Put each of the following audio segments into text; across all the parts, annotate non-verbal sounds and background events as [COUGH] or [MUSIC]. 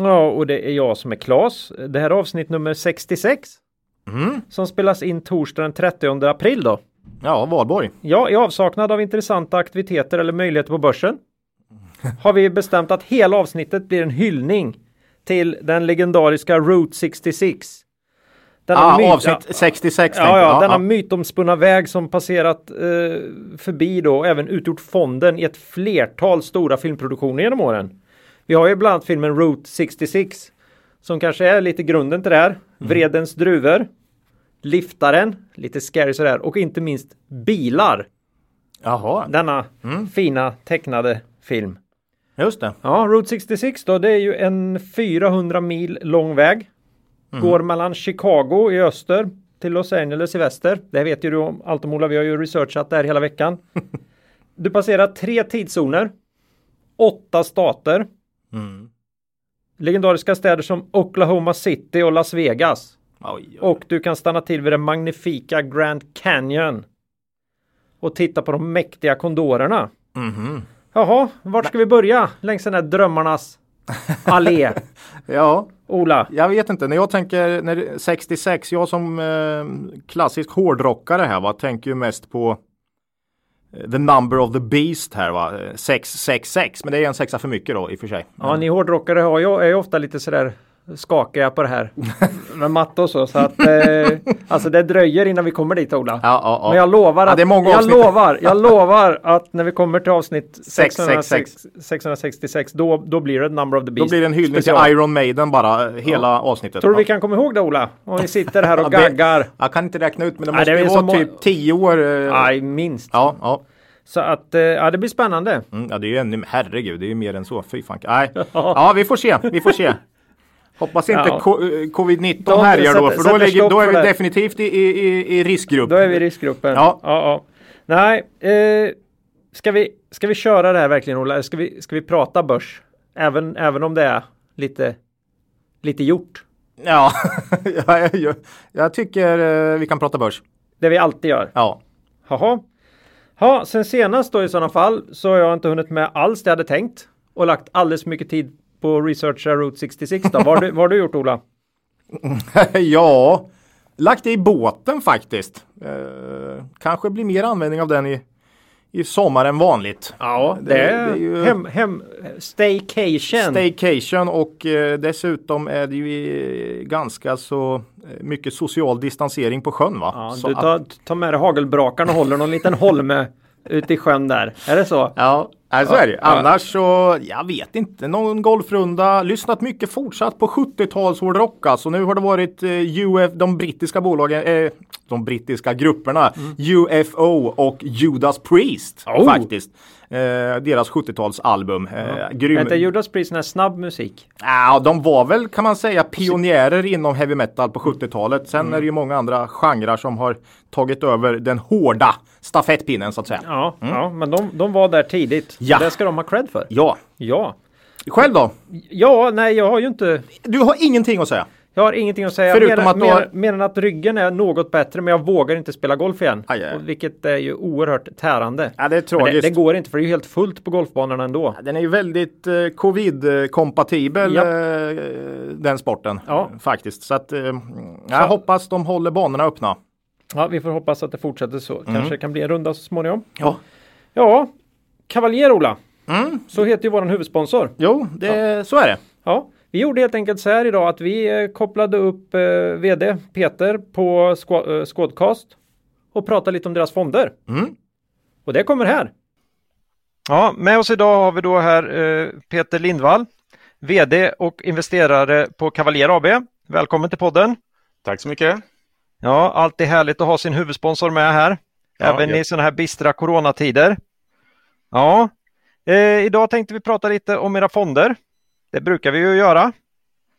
Ja, och det är jag som är Klas. Det här är avsnitt nummer 66. Mm. Som spelas in torsdag den 30 april då. Ja, Valborg. Ja, i avsaknad av intressanta aktiviteter eller möjligheter på börsen [LAUGHS] har vi bestämt att hela avsnittet blir en hyllning till den legendariska Route 66. Denna Ah, myt- avsnitt 66 Ja, ja, jag. denna Ja, mytomspunna väg som passerat eh, förbi då även utgjort fonden i ett flertal stora filmproduktioner genom åren. Vi har ju bland annat filmen Route 66 som kanske är lite grunden till det här. Vredens druvor, Liftaren, lite scary sådär och inte minst Bilar. Jaha, Denna fina tecknade film. just det. Ja, Route 66 då, det är ju en 400 mil lång väg. Går mellan Chicago i öster till Los Angeles i väster. Det vet ju du om allt om Ola, vi har ju researchat det här hela veckan. [LAUGHS] Du passerar tre tidszoner, åtta stater, Mm. legendariska städer som Oklahoma City och Las Vegas. Oj, oj. Och du kan stanna till vid den magnifika Grand Canyon. Och titta på de mäktiga kondorerna. Mhm. Jaha, vart ska vi börja längs den här drömmarnas [LAUGHS] allé? Ja, Ola. jag vet inte. När jag tänker när det- 66, jag som eh, klassisk hårdrockare här va, tänker ju mest på Eh, the number of the beast här va, eh, 666. Men det är en sexa för mycket då i och för sig. Ja, ni hårdrockare har ju, är ju ofta lite sådär skakiga på det här [LAUGHS] med matte och så. Så att eh, alltså det dröjer innan vi kommer dit Ola. Ja, ja, ja. Men jag lovar att det jag lovar, jag lovar att när vi kommer till avsnitt 666, 666. 666 då, då blir det number of the Då beast. blir det en hyllning special. till Iron Maiden bara, hela avsnittet. Tror du vi kan komma ihåg det Ola? Om vi sitter här och [LAUGHS] det- gaggar. Jag kan inte räkna ut men det Nej, måste det ju så vara typ 10 år. eh, Nej, minst. Ja, ja. Så att, eh, ja det blir spännande. Mm, ja, det är ju ännu, herregud, det är ju mer än så. Fy fan. Nej. [LAUGHS] Ja, vi får se, vi får se. Hoppas inte Ja. eh, covid-19 De härjar då, för då, ligger, då är vi det. definitivt i, i, i, i riskgrupp. Då är vi i riskgruppen. Ja. ja, ja. Nej, eh, ska, vi, ska vi köra det här verkligen Ola? Ska vi, ska vi prata börs? Även, även om det är lite, lite gjort. [LAUGHS] Ja, jag, jag, jag tycker eh, vi kan prata börs. Det vi alltid gör. Ja. Jaha. Ja, sen senast då i sådana fall så har jag inte hunnit med alls det jag hade tänkt och lagt alldeles för mycket tid på researcha Route 66 då. Vad har du, [LAUGHS] vad har du gjort Ola? [LAUGHS] ja, lagt det i båten faktiskt. Eh, kanske blir mer användning av den i, i sommar än vanligt. Ja, det- det är ju- hem, hem, staycation. Staycation och eh, dessutom är det ju ganska så eh, mycket social distansering på sjön va? ja, så du att- tar, tar med dig hagelbrakan och håller någon liten holme [LAUGHS] ute i sjön där. Är det så? Ja, nej, så är det. Annars så, jag vet inte, någon golfrunda. Lyssnat mycket fortsatt på 70-tals hårdrock alltså. Nu har det varit eh, UF, de brittiska bolagen, eh, de brittiska grupperna UFO och Judas Priest Oh. faktiskt. Eh, deras 70-talsalbum. Eh, grym. Är inte Judas Priest snabb musik? Ja, de var väl kan man säga pionjärer inom heavy metal på 70-talet. Sen är det ju många andra genrer som har tagit över den hårda stafettpinnen så att säga. Ja, ja men de, de var där tidigt. Ja. Det ska de ha cred för. Ja, Ja. själv då? Ja, nej, jag har ju inte. Du har ingenting att säga. Jag har ingenting att säga. Förutom mer, att mer, har- mer än att ryggen är något bättre, men jag vågar inte spela golf igen. Aj, aj. Vilket är ju oerhört tärande. Ja, det är tragiskt. det, det går inte, för det är ju helt fullt på golfbanorna ändå. Den är ju väldigt eh, covid-kompatibel Japp. eh, den sporten. Ja. Faktiskt. Så att eh, jag hoppas de håller banorna öppna. Ja, vi får hoppas att det fortsätter så. Kanske det kan bli en runda så småningom. Ja. Ja, Cavalier Ola. Mm. Så heter ju våran huvudsponsor. Jo, det, så är det. Ja, vi gjorde helt enkelt så här idag att vi eh, kopplade upp eh, VD Peter på Squ- eh, Squadcast och pratade lite om deras fonder. Mm. Och det kommer här. Ja, med oss idag har vi då här eh, Peter Lindvall, VD och investerare på Cavalier AB. Välkommen till podden. Tack så mycket. Ja, alltid härligt att ha sin huvudsponsor med här. Ja, Även ja. i sådana här bistra coronatider. Ja, eh, idag tänkte vi prata lite om era fonder. Det brukar vi ju göra.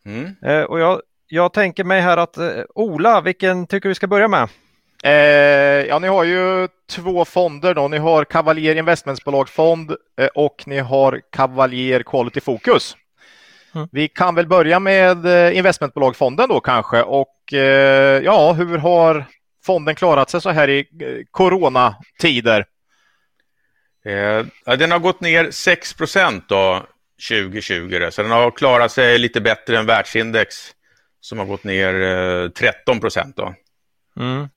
Mm. Eh, och jag jag tänker mig här att eh, Ola, vilken tycker du vi ska börja med? Eh, ja, ni har ju två fonder då. Ni har Cavalier Investmentsbolagfond eh, och ni har Cavalier Quality Focus. Mm. Vi kan väl börja med eh, investmentbolagfonden då kanske och eh, ja, hur har fonden klarat sig så här i eh, coronatider? Eh, den har gått ner 6% då 2020, så den har klarat sig lite bättre än världsindex som har gått ner 13 Då. Mm.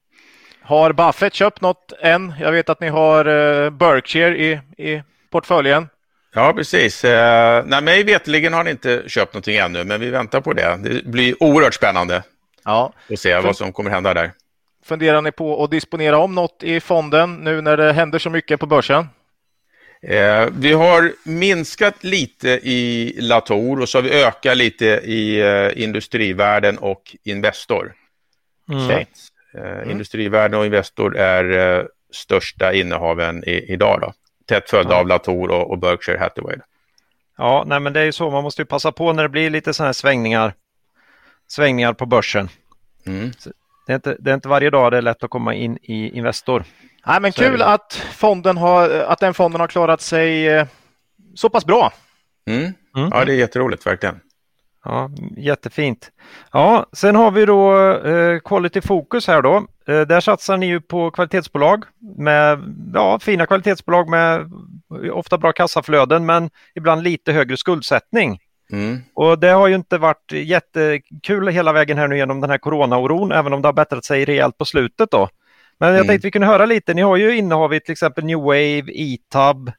Har Buffett köpt något än? Jag vet att ni har Berkshire i, i portföljen. Ja, precis. Eh, nej, mig veteligen har ni inte köpt någonting ännu, men vi väntar på det. Det blir oerhört spännande ja. att se vad som kommer hända där. Funderar ni på att disponera om något i fonden nu när det händer så mycket på börsen? Eh, vi har minskat lite i Latour och så har vi ökat lite i eh, industrivärden och Investor. Mm. Så, eh, mm. Industrivärden och Investor är eh, största innehaven i, idag. Då tätt följda ja. av Latour och, och, Berkshire Hathaway. Ja, nej men det är ju så, man måste ju passa på när det blir lite sådana här svängningar, svängningar på börsen. Mm. Det, är inte, det är inte varje dag det är lätt att komma in i Investor. Nej, men så kul att, fonden har, att den fonden har klarat sig eh, så pass bra. Mm. Mm. Ja, det är jätteroligt verkligen. Ja, jättefint. Ja, sen har vi då eh, Quality Focus här då. Eh, där satsar ni ju på kvalitetsbolag med ja, fina kvalitetsbolag med ofta bra kassaflöden men ibland lite högre skuldsättning. Mm. Och det har ju inte varit jättekul hela vägen här nu genom den här coronaoron, även om det har bättrat sig rejält på slutet då. Men jag mm. tänkte vi kunde höra lite, ni har ju innehav i till exempel New Wave, ETAB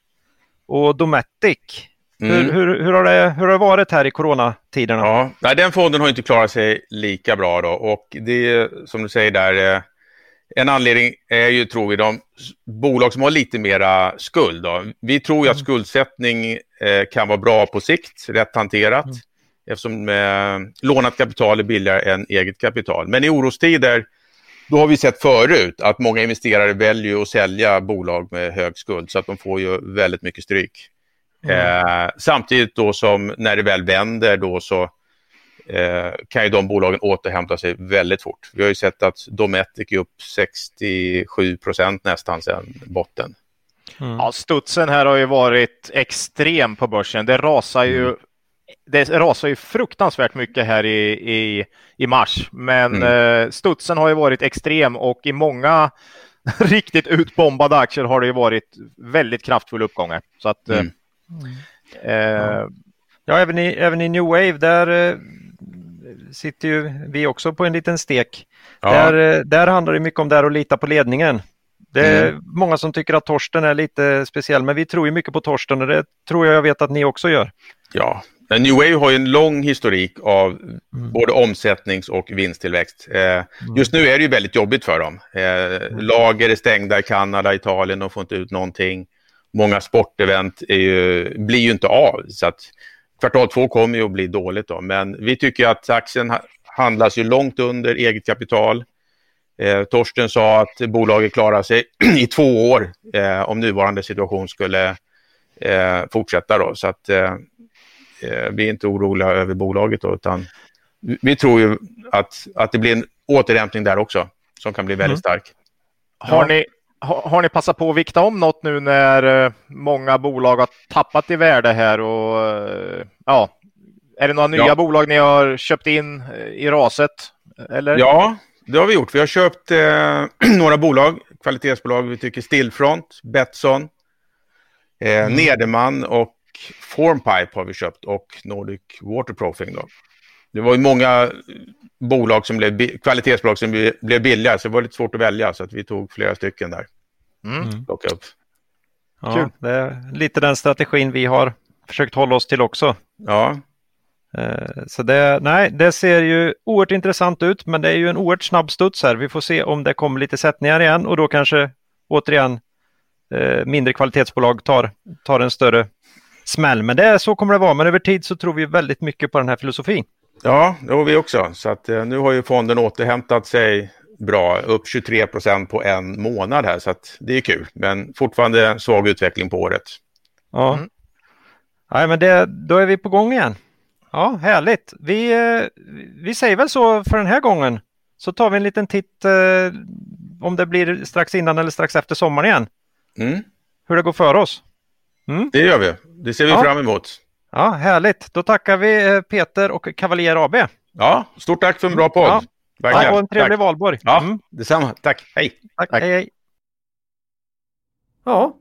och Dometic. Mm. Hur, hur, hur, har det, hur har det varit här i coronatiderna? Ja, den fonden har inte klarat sig lika bra då och det som du säger där, eh, en anledning är ju, tror vi, de bolag som har lite mera skuld. Då. Vi tror ju att mm. skuldsättning eh, kan vara bra på sikt, rätt hanterat, mm. eftersom eh, lånat kapital är billigare än eget kapital. Men i orostider, då har vi sett förut att många investerare väljer att sälja bolag med hög skuld, så att de får ju väldigt mycket stryk. Mm. Eh, samtidigt då som när det väl vänder då så kan ju de bolagen återhämta sig väldigt fort. Vi har ju sett att Dometic är upp 67 procent nästan sedan botten. Mm. Ja, studsen här har ju varit extrem på börsen. Det rasar ju mm. Det rasar ju fruktansvärt mycket här i, i, i mars, men mm. eh, studsen har ju varit extrem och i många [LAUGHS] riktigt utbombade aktier har det ju varit väldigt kraftfull uppgångar. Så att, eh, mm. Eh, ja. ja, även, i, även i New Wave där eh, sitter ju vi också på en liten stek. Ja. Där, eh, där handlar det mycket om där att lita på ledningen. Det är mm. många som tycker att Torsten är lite speciell, men vi tror ju mycket på Torsten och det tror jag jag vet att ni också gör. Ja, men New Wave har ju en lång historik av mm. både omsättnings och vinsttillväxt. Eh, mm. Just nu är det ju väldigt jobbigt för dem. Eh, mm. lager är stängda i Kanada, Italien, de får inte ut någonting. Många sportevent ju, blir ju inte av. Så att kvartal två kommer ju att bli dåligt då, men vi tycker att aktien handlas ju långt under eget kapital. Eh, Torsten sa att bolaget klarar sig [CLEARS THROAT] i två år eh, om nuvarande situation skulle eh, fortsätta. Då. Så att, eh, eh, vi är inte oroliga över bolaget, då, utan vi tror ju att, att det blir en återhämtning där också som kan bli väldigt mm. stark. Har, ni, har ni passat på att vikta om något nu när många bolag har tappat i värde här och ja, är det några nya ja. bolag ni har köpt in i raset? Eller? Ja, det har vi gjort. Vi har köpt eh, [CLEARS THROAT] några bolag, kvalitetsbolag. Vi tycker Stillfront, Betsson, eh, mm. Nederman och Formpipe har vi köpt och Nordic Waterproofing. Då. Det var ju många bolag som blev, kvalitetsbolag som blev billigare, så det var lite svårt att välja, så att vi tog flera stycken där. Mm. mm. Plocka upp. Ja, det är lite den strategin vi har försökt hålla oss till också. Ja. Eh, så det, nej, det ser ju oerhört intressant ut, men det är ju en oerhört snabb studs här. Vi får se om det kommer lite sättningar igen och då kanske återigen eh, mindre kvalitetsbolag tar, tar en större smäll. Men det, så kommer det vara. Men över tid så tror vi väldigt mycket på den här filosofin. Ja, det har vi också. Så att, eh, nu har ju fonden återhämtat sig bra, upp 23 procent på en månad här, så att det är kul. Men fortfarande svag utveckling på året. Ja, mm. Nej, men det, då är vi på gång igen. Ja, härligt. Vi, eh, vi säger väl så för den här gången. Så tar vi en liten titt eh, om det blir strax innan eller strax efter sommaren igen. Mm. Hur det går för oss. Det gör vi. Det ser vi Ja. fram emot. Ja, härligt. Då tackar vi eh, Peter och Cavalier AB. Ja, stort tack för en bra podd. Ja. Verkligen. Ja, och en trevlig tack. valborg. Ja, Mm, detsamma. Tack. Hej. tack. tack. Hej, hej. Ja,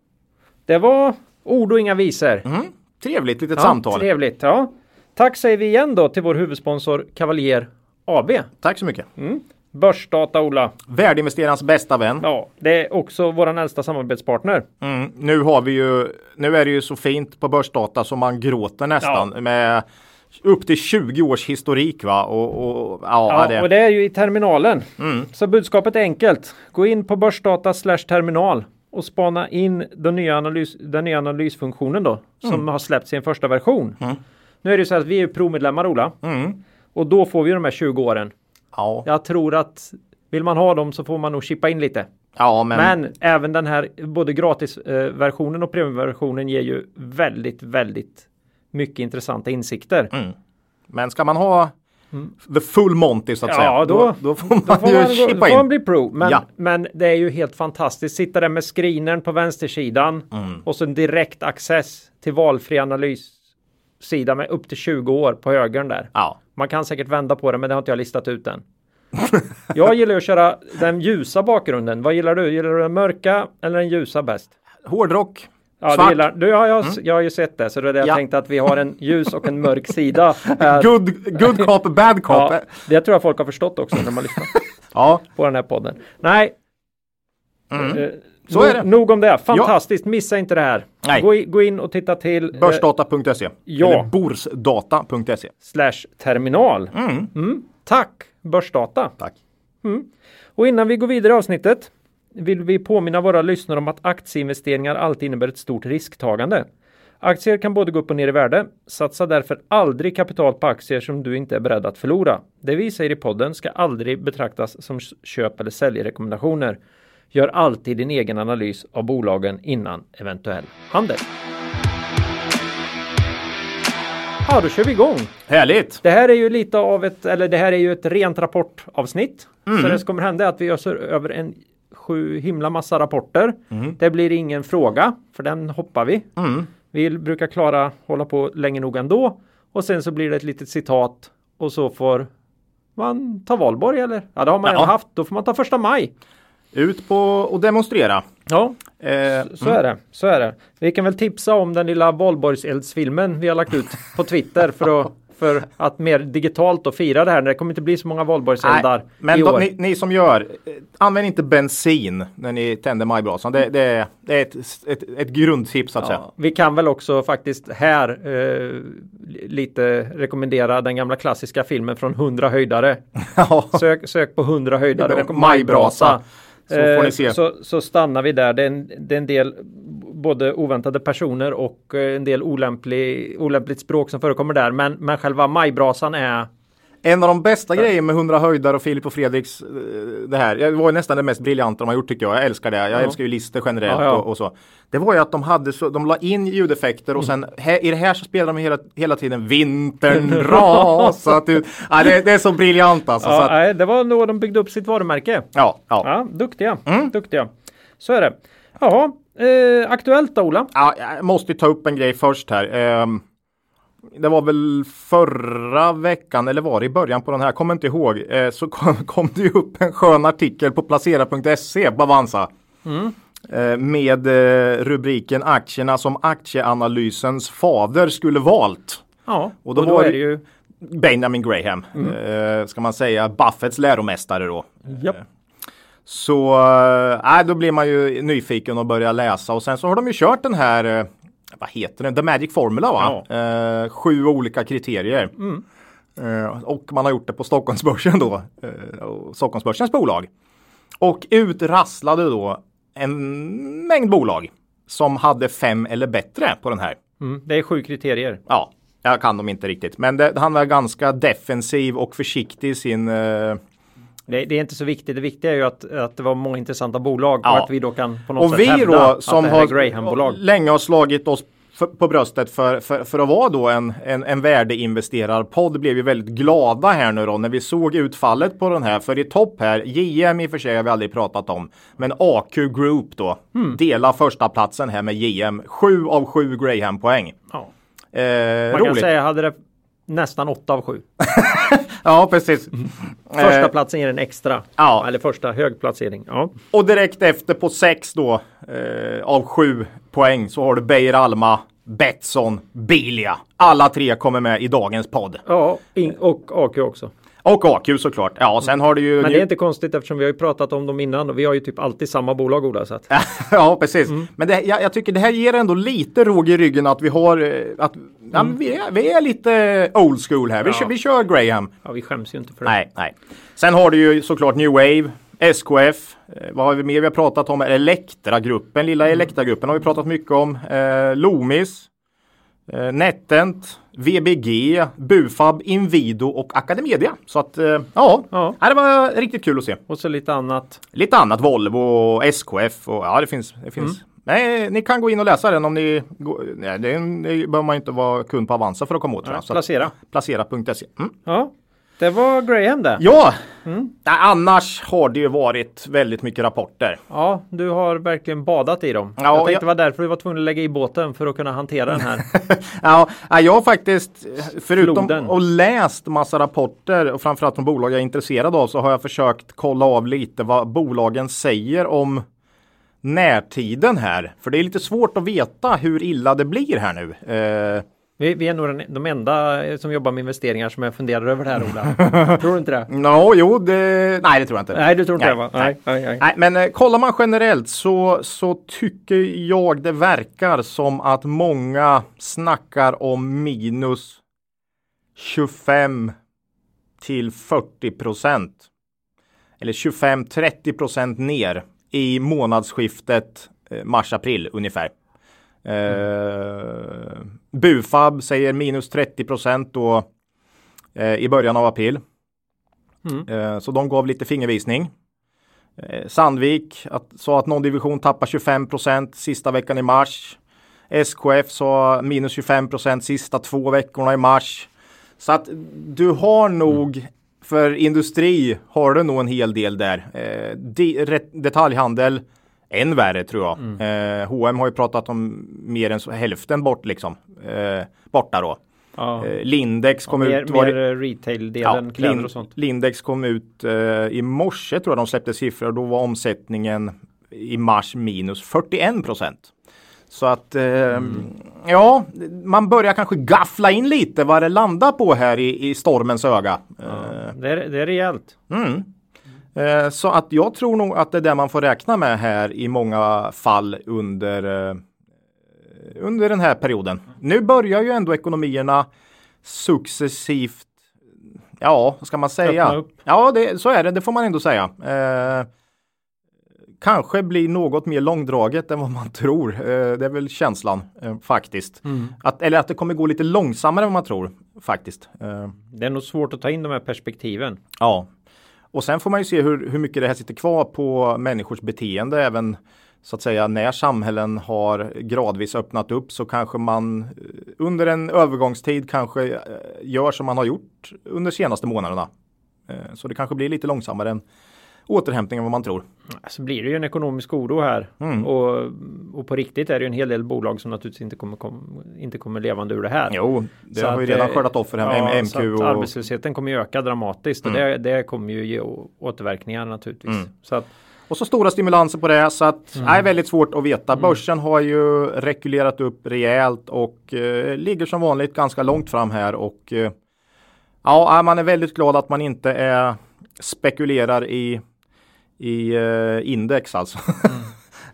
det var ord och inga visor. Mm. Trevligt litet Ja, samtal. Trevligt. Ja. Tack säger vi igen då till vår huvudsponsor Cavalier AB. Tack så mycket. Börsdata Ola. Värdeinvesterarens bästa vän. Ja, det är också vår äldsta samarbetspartner. Mm. Nu har vi ju, nu är det ju så fint på börsdata som man gråter nästan med upp till 20 års historik va och, och ja, Ja, det, och det är ju i terminalen. Mm. Så budskapet är enkelt. Gå in på börsdata slash terminal och spana in den nya, analys, den nya analysfunktionen då som Mm. har släppt sin första version. Nu är det ju så att vi är ju provmedlemmar Ola. Mm. Och då får vi de här 20 åren. Ja, Jag tror att vill man ha dem så får man nog chippa in lite. ja, men, Men även den här både gratisversionen och premiumversionen ger ju väldigt, väldigt mycket intressanta insikter. Mm. men ska man ha the full Monty så att säga. Ja, då, då får man då får ju man, chippa då får man in. bli pro. Men, Ja. men det är ju helt fantastiskt. Sitta där med screenern på vänstersidan Mm. och så en direkt access till valfri analyssida med upp till 20 år på högern där. Ja, Man kan säkert vända på det, men det har inte jag listat ut än. [LAUGHS] jag gillar att köra den ljusa bakgrunden. Vad gillar du? Gillar du den mörka eller den ljusa bäst? hårdrock. Ja, du Svart. gillar, du, ja, jag, jag har ju sett det, så det är det jag Ja. tänkte att vi har en ljus och en mörk sida. [LAUGHS] Good, good [LAUGHS] cop, bad cop. Ja, det tror jag folk har förstått också när man lyssnar Ja, på den här podden. Nej, eh, Mm. Så nog, är det. nog om det. Fantastiskt, missa inte det här. Nej. Gå, i, gå in och titta till eh, börsdata.se. ja. Eller borsdata.se. slash terminal. Mm. Mm. Tack, Börsdata. Tack. Och innan vi går vidare i avsnittet vill vi påminna våra lyssnare om att aktieinvesteringar alltid innebär ett stort risktagande. Aktier kan både gå upp och ner i värde. Satsa därför aldrig kapital på aktier som du inte är beredd att förlora. Det vi säger i podden ska aldrig betraktas som köp eller säljrekommendationer. Gör alltid din egen analys av bolagen innan eventuell handel. Ja, då kör vi igång. Härligt. Det här är ju lite av ett, eller det här är ju ett rent rapportavsnitt. Så det som kommer hända är att vi öser över en sju himla massa rapporter. Det blir ingen fråga, för den hoppar vi. Mm. Vi brukar klara hålla på länge nog ändå. Och sen så blir det ett litet citat och så får man ta valborg eller? Ja, det har man Ja. redan haft. Då får man ta första maj. Ut på och demonstrera. Ja, Eh, så är det. Så är det. Vi kan väl tipsa om den lilla valborgseldsfilmen vi har lagt ut på Twitter för att, för att mer digitalt och fira det här. Det kommer inte bli så många valborgseldar men i år. ni, ni som gör, eh, använd inte bensin när ni tänder majbrasan. Det, det, är- det är ett, ett, ett grundtips att säga. Ja, vi kan väl också faktiskt här eh, lite rekommendera den gamla klassiska filmen från 100 höjdare. [LAUGHS] Sök, sök på 100 höjdare och Majbrasa. Så får ni Eh, se. Så, så stannar vi där. Det är, en, det är en del både oväntade personer och eh, en del olämplig, olämpligt språk som förekommer där. Men, men själva majbrasan är En av de bästa grejerna med 100 höjdar och Filip och Fredriks eh, det här. Det var nästan det mest briljanta de har gjort tycker jag. Jag älskar det. Jag Ja. älskar ju listor generellt Ja, ja. Och, och så. Det var ju att de hade så, de la in ljudeffekter och sen he, i det här så spelar de hela, hela tiden vintern [LAUGHS] rasat ut. Ja, det, det är så briljant alltså. så Ja, att, nej, det var nog de byggde upp sitt varumärke. ja, ja. Ja, duktiga. Mm. Duktiga. Så är det. Jaha, eh, aktuellt då Ola? Ja, jag måste ju ta upp en grej först här. Ehm, det var väl förra veckan eller var det i början på den här, kommer inte ihåg. Eh, så kom, [LAUGHS] kom det ju upp en skön artikel på placera.se på Avanza. Eh, med eh, rubriken aktierna som aktieanalysens fader skulle valt. Ja, Och då och då, var är det- ju Benjamin Graham, eh, ska man säga, Buffetts läromästare då. Japp. Så äh, då blir man ju nyfiken och börjar läsa och sen så har de ju kört den här, vad heter den, The Magic Formula va? Eh, sju olika kriterier. Eh, och man har gjort det på Stockholmsbörsen då, eh, Stockholmsbörsens bolag. Och ut rasslade då en mängd bolag som hade fem eller bättre på den här. Mm, det är sju kriterier. Ja, jag kan dem inte riktigt. Men det, han var ganska defensiv och försiktig i sin eh, Det, det är inte så viktigt. Det viktiga är ju att, att det var många intressanta bolag Ja. och att vi då kan på något Och sätt vi hävda då som att det här har är Graham-bolag. länge har slagit oss för, på bröstet för, för, för att vara då en, en, en värdeinvesterarpodd blev ju väldigt glada här nu då när vi såg utfallet på den här. För i topp här, JM i och för sig har vi aldrig pratat om, men AQ Group då Hmm. delar första platsen här med JM. 7 av 7 Graham poäng. Ja. Eh, Man kan roligt. säga hade det nästan 8 av 7. [LAUGHS] Ja, precis. Första Eh, platsen ger en extra. Ja. Eller första hög placering. Ja. Och direkt efter på 6 då eh, av 7 poäng så har du Beijer Alma, Betsson, Bilia. Alla tre kommer med i dagens podd. Ja, och AQ också. Och AQ såklart. Ja, sen har du ju... Men det är inte konstigt eftersom vi har ju pratat om dem innan och vi har ju typ alltid samma bolag Ola. Så att, [LAUGHS] ja, precis. Mm. Men det, jag, jag tycker det här ger ändå lite råg i ryggen att vi har... eh, Att, ja, men vi, är, vi är lite old school här. Vi, Mm. Ja. kör, vi kör Graham. ja, vi skäms ju inte för det. Nej, nej. Sen har du ju såklart New Wave, SKF. Eh, vad har vi mer vi har pratat om? Elektra-gruppen, lilla Mm. Elektra-gruppen har vi pratat mycket om. Eh, Loomis, eh, Netent, VBG, Bufab, Invido och Academedia. Så att eh, ja, Ja. ja, det var riktigt kul att se. Och så lite annat. Lite annat, Volvo och SKF och ja det finns. Det finns. Mm. Nej, ni kan gå in och läsa den om ni går, nej, det, det behöver man inte vara kund på Avanza för att komma åt. att- Placera. Placera.se. Mm. Ja, det var Graham det. Ja, Mm. Annars har det ju varit väldigt mycket rapporter. Ja, du har verkligen badat i dem. Ja, jag tänkte jag- det var därför du var tvungen att lägga i båten för att kunna hantera den här. [LAUGHS] ja, jag har faktiskt, förutom Floden. att läst massa rapporter och framförallt från bolag jag är intresserad av så har jag försökt kolla av lite vad bolagen säger om närtiden här. För det är lite svårt att veta hur illa det blir här nu. Eh, vi, vi är nog den, de enda som jobbar med investeringar som jag funderar över det här Ola. [LAUGHS] Tror du inte det? no, jo, det, nej det tror jag inte. Nej, du tror inte Nej, det va? nej. Nej, nej, nej. Nej, men eh, kollar man generellt så, så tycker jag det verkar som att många snackar om minus 25 till 40 procent. Eller 25-30 procent ner i månadsskiftet eh, mars-april ungefär. Eh, Bufab säger minus 30 procent då eh, i början av april. Mm. Eh, så de gav lite fingervisning. Sandvik att, sa att någon division tappar 25 procent sista veckan i mars. SKF sa minus 25 procent sista två veckorna i mars. Så att du har nog för industri har du nog en hel del där. Eh, de, ret, detaljhandel än värre tror jag. Eh, H&M har ju pratat om mer än hälften bort liksom. Eh, borta då. Ja. Eh, Lindex kom mer ut. var mer retail-delen, kläder Lin- och sånt. Lindex kom ut eh, i morse tror jag de släppte siffror. Då var omsättningen i mars minus 41 procent. Så att eh, Mm. ja, man börjar kanske gaffla in lite vad det landar på här i, i stormens öga. Eh, Det är, det är rejält. Mm. Eh, Så att jag tror nog att det är det man får räkna med här i många fall under, eh, under den här perioden. Nu börjar ju ändå ekonomierna successivt, ja, vad ska man säga? Ja, det, så är det, det får man ändå säga. Eh, kanske blir något mer långdraget än vad man tror. Eh, det är väl känslan eh, faktiskt. Att, eller att det kommer gå lite långsammare än vad man tror faktiskt. Eh, Det är nog svårt att ta in de här perspektiven. Ja, och sen får man ju se hur, hur mycket det här sitter kvar på människors beteende även så att säga när samhällen har gradvis öppnat upp så kanske man eh, under en övergångstid kanske eh, gör som man har gjort under senaste månaderna. Eh, så det kanske blir lite långsammare än återhämtning än vad man tror. Så blir det ju en ekonomisk oro här. Mm. Och, och på riktigt är det ju en hel del bolag som naturligtvis inte kommer, kom, inte kommer levande ur det här. Jo, det Så har ju att, redan eh, skördat offer här Ja, med så MQ att och arbetslösheten kommer ju öka dramatiskt och det, det kommer ju ge återverkningar naturligtvis. Mm. Så att, Och så stora stimulanser på det så att Mm. det är väldigt svårt att veta. Börsen har ju rekylerat upp rejält och eh, ligger som vanligt ganska långt fram här och eh, ja, man är väldigt glad att man inte är spekulerar i i eh, index alltså. [LAUGHS]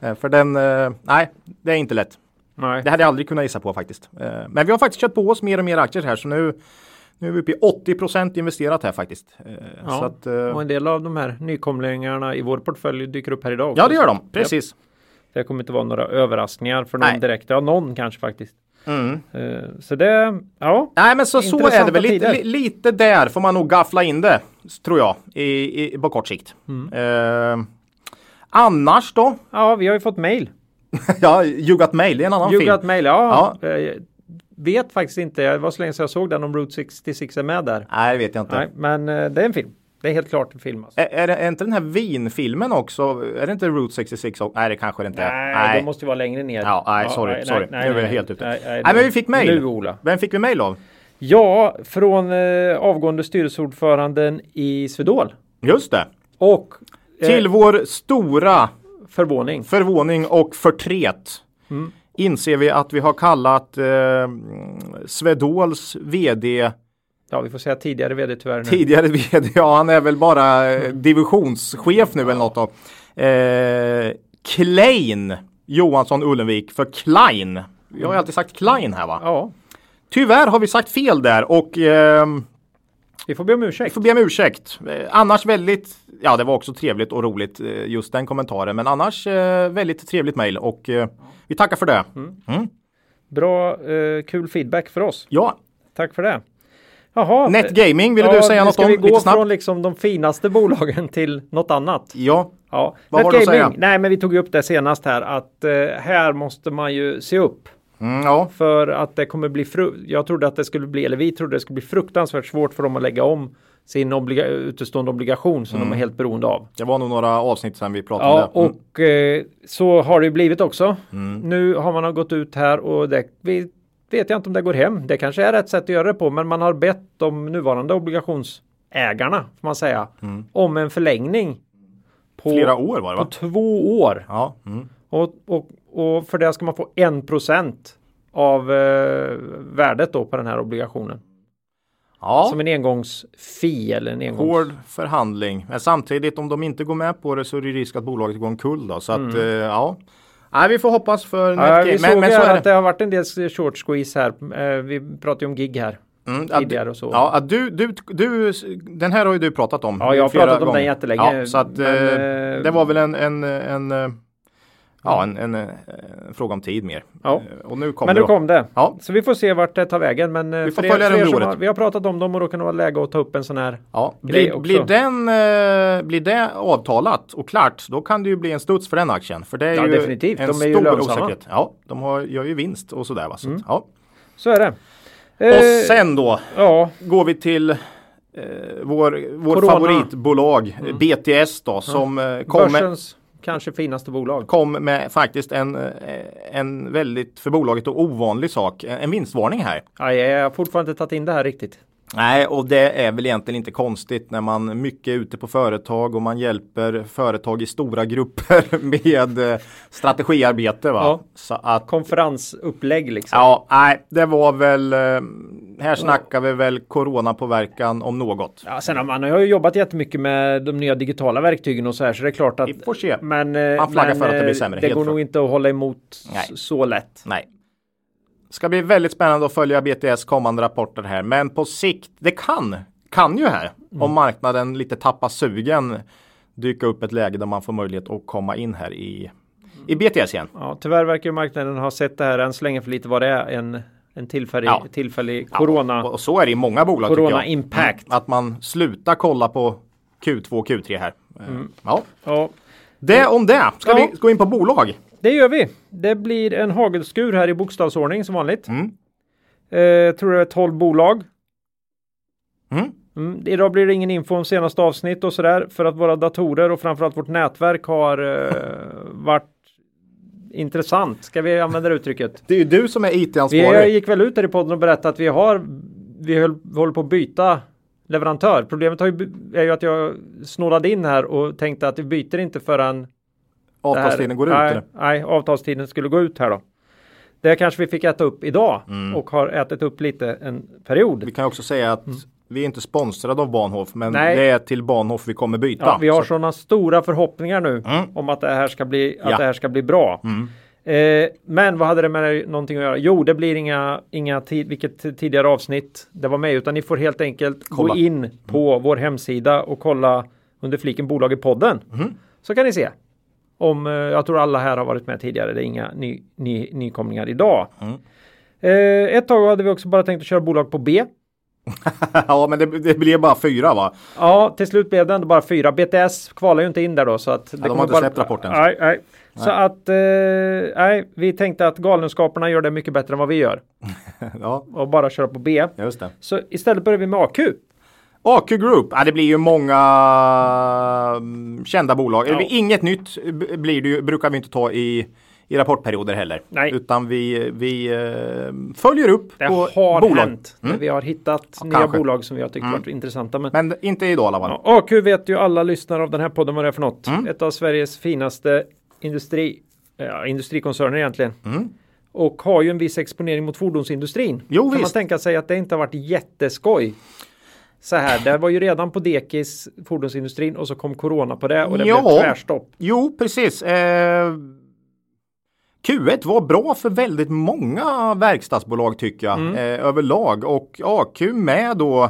Eh, För den, eh, nej, det är inte lätt. nej. Det hade jag aldrig kunnat gissa på faktiskt. Men vi har faktiskt köpt på oss mer och mer aktier här så nu, nu är vi uppe i 80% investerat här faktiskt. Ja, Så att, Och en del av de här nykomlingarna i vår portfölj dyker upp här idag. ja, också. det gör de. Precis. Det kommer inte vara några överraskningar för någon Nej. direkt. Ja, någon kanske faktiskt. Mm. Eh, Så det, ja. Nej men så, så är det väl. Lite, tider. lite där får man nog gaffla in det. Tror jag. I, i, på kort sikt. Mm. Eh, annars då? Ja, vi har ju fått mail. [LAUGHS] ja, You Got Mail, det är en annan You film. Got Mail, ja. Jag vet faktiskt inte, det var så länge sedan jag såg den om Route 66 är med där. Nej, det vet jag inte. Nej, men eh, det är en film. Det är helt klart en film. Alltså. Är, är, det, är inte den här vinfilmen också? Är det inte Route 66? också? Nej, det kanske det inte är. Nej, det måste ju vara längre ner. Ja, nej, sorry, nej, sorry. nej, nu är jag nej, helt ute. nej, Nej, nej, men vi fick mail. Nu Ola. Vem fick vi mail av? Ja, från eh, avgående styrelseordföranden i Swedol. Just det. Och eh, Till vår stora förvåning. förvåning och förtret Mm. inser vi att vi har kallat eh, Svedols vd, Ja, vi får säga tidigare vd tyvärr nu. tidigare vd, ja han är väl bara eh, divisionschef nu eller något då. Eh, Klein Johansson Ullenvik för Klein. Vi har ju alltid sagt Klein här va? Ja, Tyvärr har vi sagt fel där och ehm, vi får be om ursäkt. får be om ursäkt. Eh, annars väldigt, ja det var också trevligt och roligt eh, just den kommentaren. Men annars eh, väldigt trevligt mejl och eh, vi tackar för det. Bra, eh, kul feedback för oss. Ja, Tack för det. Jaha. Netgaming ville ja, du säga något ska om vi lite gå från liksom de finaste [LAUGHS] bolagen till något annat. Ja, Ja, Vad har du att Netgaming. säga? Nej, men vi tog upp det senast här att eh, här måste man ju se upp. mm, ja, För att det kommer bli, jag trodde att det skulle bli, eller vi trodde det skulle bli fruktansvärt svårt för dem att lägga om sin obliga- utestående obligation som de är helt beroende av. det var nog några avsnitt sedan vi pratade Ja, om det. Mm. och eh, så har det blivit också. Nu har man gått ut här och det vi vet jag inte om det går hem. Det kanske är rätt sätt att göra det på, men man har bett de nuvarande obligationsägarna, får man säga, om en förlängning på, Flera år var det på va? två år. Ja, mm. Och, och, och för det ska man få en procent av eh, värdet då på den här obligationen. ja. Som en engångsfi eller en engångs... hård förhandling. Men samtidigt om de inte går med på det så är det risk att bolaget går omkull då. Så att eh, ja. Nej, vi får hoppas för. Ja, vi såg men, men så att det. har varit en del short squeeze här. Eh, Vi pratade ju om gig här Mm, tidigare och så. Ja, du, du, du, den här har ju du pratat om. Ja, jag har pratat om den gånger. jättelänge, Ja, så att men, eh, eh, det var väl en, en, en, ja, en, en, eh, fråga om tid mer. Ja. Eh, Och nu kom Men nu kom det. Ja. Så vi får se vart det tar vägen. Men eh, Vi får följa det er under året. vi har pratat om dem och då kan det vara läge att ta upp en sån här. Ja, blir, blir, den, blir det avtalat och klart, då kan det ju bli en studs för den aktien. För det är Ja, ju definitivt. en De är ju stor lönsamma. osäkerhet. Ja, de har, gör ju vinst och sådär. Va? Så, att, ja. Så är det. Och sen då Ja, går vi till vår, vår Corona. favoritbolag BTS då som eh, kom med, börsens kanske finaste bolag. kom med faktiskt en, eh, en väldigt för bolaget och ovanlig sak. En vinstvarning här. Ja, jag har fortfarande inte tagit in det här riktigt. Nej, och det är väl egentligen inte konstigt när man mycket är ute på företag och man hjälper företag i stora grupper [LAUGHS] med eh, strategiarbete. Va? Ja. Så att, Konferensupplägg liksom. ja, nej, det var väl, eh, här snackar vi väl coronapåverkan om något. Ja, sen har man har ju jobbat jättemycket med de nya digitala verktygen och så här så det är klart att Vi får se. men, eh, Man flaggar men, för att det blir sämre, Det går nog inte att hålla emot Nej. så lätt. Nej. Ska bli väldigt spännande att följa BTS kommande rapporter här. Men på sikt, det kan, kan ju här, om marknaden lite tappar sugen, dyka upp ett läge där man får möjlighet att komma in här i, i BTS igen. Ja, tyvärr verkar marknaden ha sett det här än så länge för lite vad det är en, en tillfällig, Ja. tillfällig corona. Och så är det i många bolag Corona impact. Att man slutar kolla på Q2 och Q3 här. Eh, Ja. Ja, Det om det. Ska Ja. vi gå in på bolag? Det gör vi. Det blir en hagelskur här i bokstavsordning som vanligt. Mm. Eh, tror det är 12 bolag. Mm. Mm, idag blir det ingen info om senaste avsnitt och sådär för att våra datorer och framförallt vårt nätverk har eh, varit intressant. Ska vi använda det uttrycket? Det är ju du som är IT-ansvarig. gick väl ut där i podden och berättade att vi har vi höll, håller på att byta leverantör. Problemet ju, är ju att jag snålade in här och tänkte att vi byter inte förrän här- Avtalstiden går ut. Nej, eller? nej, avtalstiden skulle gå ut här då. Det kanske vi fick äta upp idag Mm. och har ätit upp lite en period. Vi kan också säga att vi är inte sponsrade av Bahnhof, men Mm. Nej. det är till Bahnhof vi kommer byta. Ja, vi har Så- sådana stora förhoppningar nu Mm. om att det här ska bli, att Ja. det här ska bli bra. Mm. Eh, men vad hade det med någonting att göra? Jo, det blir inga, inga tid, vilket tidigare avsnitt det var med, utan ni får helt enkelt Kolla. gå in på vår hemsida och kolla under fliken bolag i podden. Mm. Så kan ni se. Om, eh, jag tror alla här har varit med tidigare, det är inga ny, ny, nykomlingar idag. Mm. Eh, ett tag hade vi också bara tänkt att köra bolag på B. [LAUGHS] ja, men det, det blev bara fyra va? Ja, till slut blev det ändå bara fyra. BTS kvalar ju inte in där då så att. Det de har inte bara... släppt rapporten. Nej, nej. Så att, eh, nej, vi tänkte att Galenskaperna gör det mycket bättre än vad vi gör. [LAUGHS] ja, Och bara köra på B. just det. Så istället börjar vi med AQ. AQ Group, ja, det blir ju många mm, kända bolag. Ja. Inget nytt blir det brukar vi inte ta i, i rapportperioder heller. Nej. Utan vi, vi eh, följer upp Det på har bolag. hänt. När vi har hittat nya kanske. bolag som vi har tyckt varit intressanta. Men, Men inte idag i alla fall. ja, AQ vet ju alla lyssnare av den här podden vad det är för något. Mm. Ett av Sveriges finaste industri, ja, industrikoncerner egentligen. Mm. Och har ju en viss exponering mot fordonsindustrin. Jo, kan man visst. tänka sig att det inte har varit jätteskoj. Så här, det var ju redan på dekis fordonsindustrin och så kom corona på det och det Ja. blev tvärstopp. Jo, precis. Eh, Q1 var bra för väldigt många verkstadsbolag tycker jag Mm. eh, överlag och AQ med då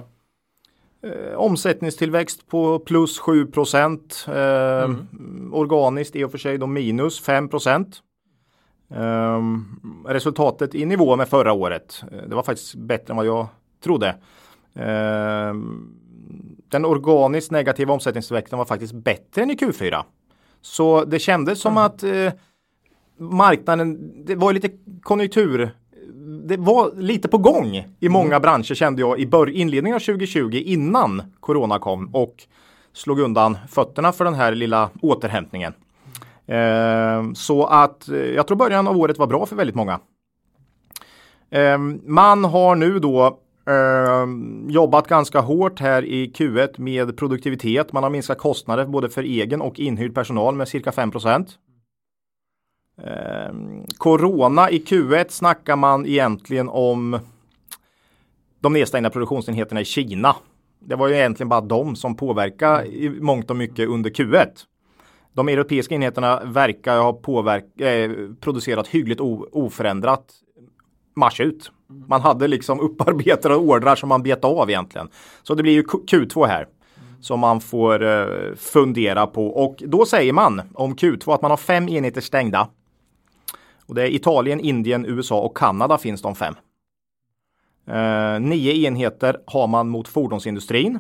eh, omsättningstillväxt på plus 7 procent. Eh, Mm. Organiskt i och för sig då minus 5 procent. Eh, resultatet i nivå med förra året. Eh, Det var faktiskt bättre än vad jag trodde. Eh, den organiskt negativa omsättningstillväxten var faktiskt bättre än i Q4. Så det kändes som att eh, marknaden, det var lite konjunktur. Det var lite på gång i många branscher kände jag i bör- inledningen av 2020 innan corona kom och slog undan fötterna för den här lilla återhämtningen. Eh, så att eh, jag tror början av året var bra för väldigt många. Eh, man har nu då eh, jobbat ganska hårt här i Q1 med produktivitet. Man har minskat kostnader både för egen och inhyrd personal med cirka 5 Eh, corona i Q1 snackar man egentligen om de nedstängda produktionsenheterna i Kina. Det var ju egentligen bara de som påverkade i mångt och mycket under Q1. De europeiska enheterna verkar ha påverk- eh, producerat hyggligt o- oförändrat mars ut. Man hade liksom [LAUGHS] upparbetade ordrar som man bet av egentligen. Så det blir ju Q- Q2 här som man får eh, fundera på och då säger man om Q2 att man har fem enheter stängda. Och det är Italien, Indien, USA och Kanada finns de fem. Eh, nio enheter har man mot fordonsindustrin.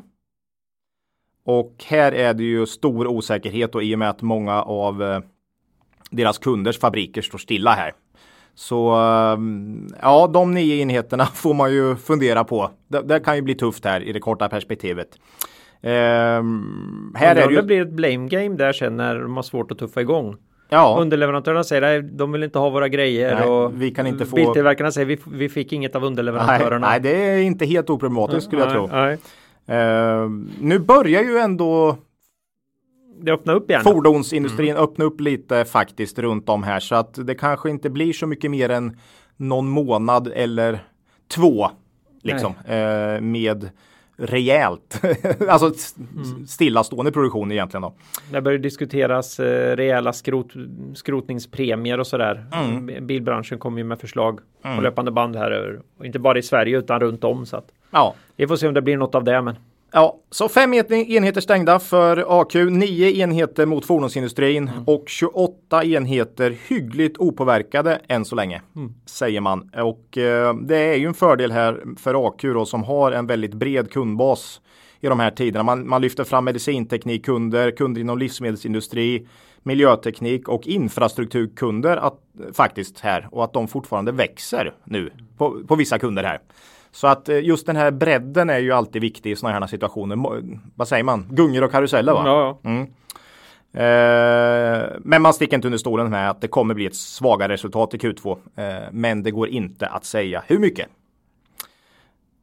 Och här är det ju stor osäkerhet och i och med att många av eh, deras kunders fabriker står stilla här. Så eh, ja, de nio enheterna [LAUGHS] får man ju fundera på. Det, det kan ju bli tufft här i det korta perspektivet. Eh, här är det ju... blir ett blame game där sen när de har svårt att tuffa igång. Ja, Underleverantörerna säger att de vill inte ha våra grejer Nej, och vi kan inte få- biltillverkarna säger vi, vi fick inget av nej, underleverantörerna. nej, det är inte helt oproblematiskt skulle jag Nej, tro. nej. Eh, nu börjar ju ändå Det öppnar upp igen. fordonsindustrin öppna upp lite faktiskt runt om här så att det kanske inte blir så mycket mer än någon månad eller två liksom eh, med rejält, [LAUGHS] alltså s- stillastående produktion egentligen då. Det börjar diskuteras eh, rejäla skrot, skrotningspremier och sådär. Mm. Bilbranschen kommer ju med förslag på löpande band här. inte bara i Sverige utan runt om. Så att Ja, vi får se om det blir något av det. Men Ja, så fem en- enheter stängda för AQ, nio enheter mot fordonsindustrin och 28 enheter hyggligt opåverkade än så länge, säger man. Och eh, det är ju en fördel här för AQ då, som har en väldigt bred kundbas i de här tiderna. Man, man lyfter fram medicinteknikkunder, kunder inom livsmedelsindustri, miljöteknik och infrastrukturkunder att, faktiskt här och att de fortfarande växer nu på, på vissa kunder här. Så att eh, just den här bredden är ju alltid viktig i sådana här situationer. Vad säger man? Gungor och karuseller va? ja, ja. Mm. Eh, men man sticker inte under stolen med att det kommer bli ett svagare resultat i Q2. Eh, men det går inte att säga hur mycket.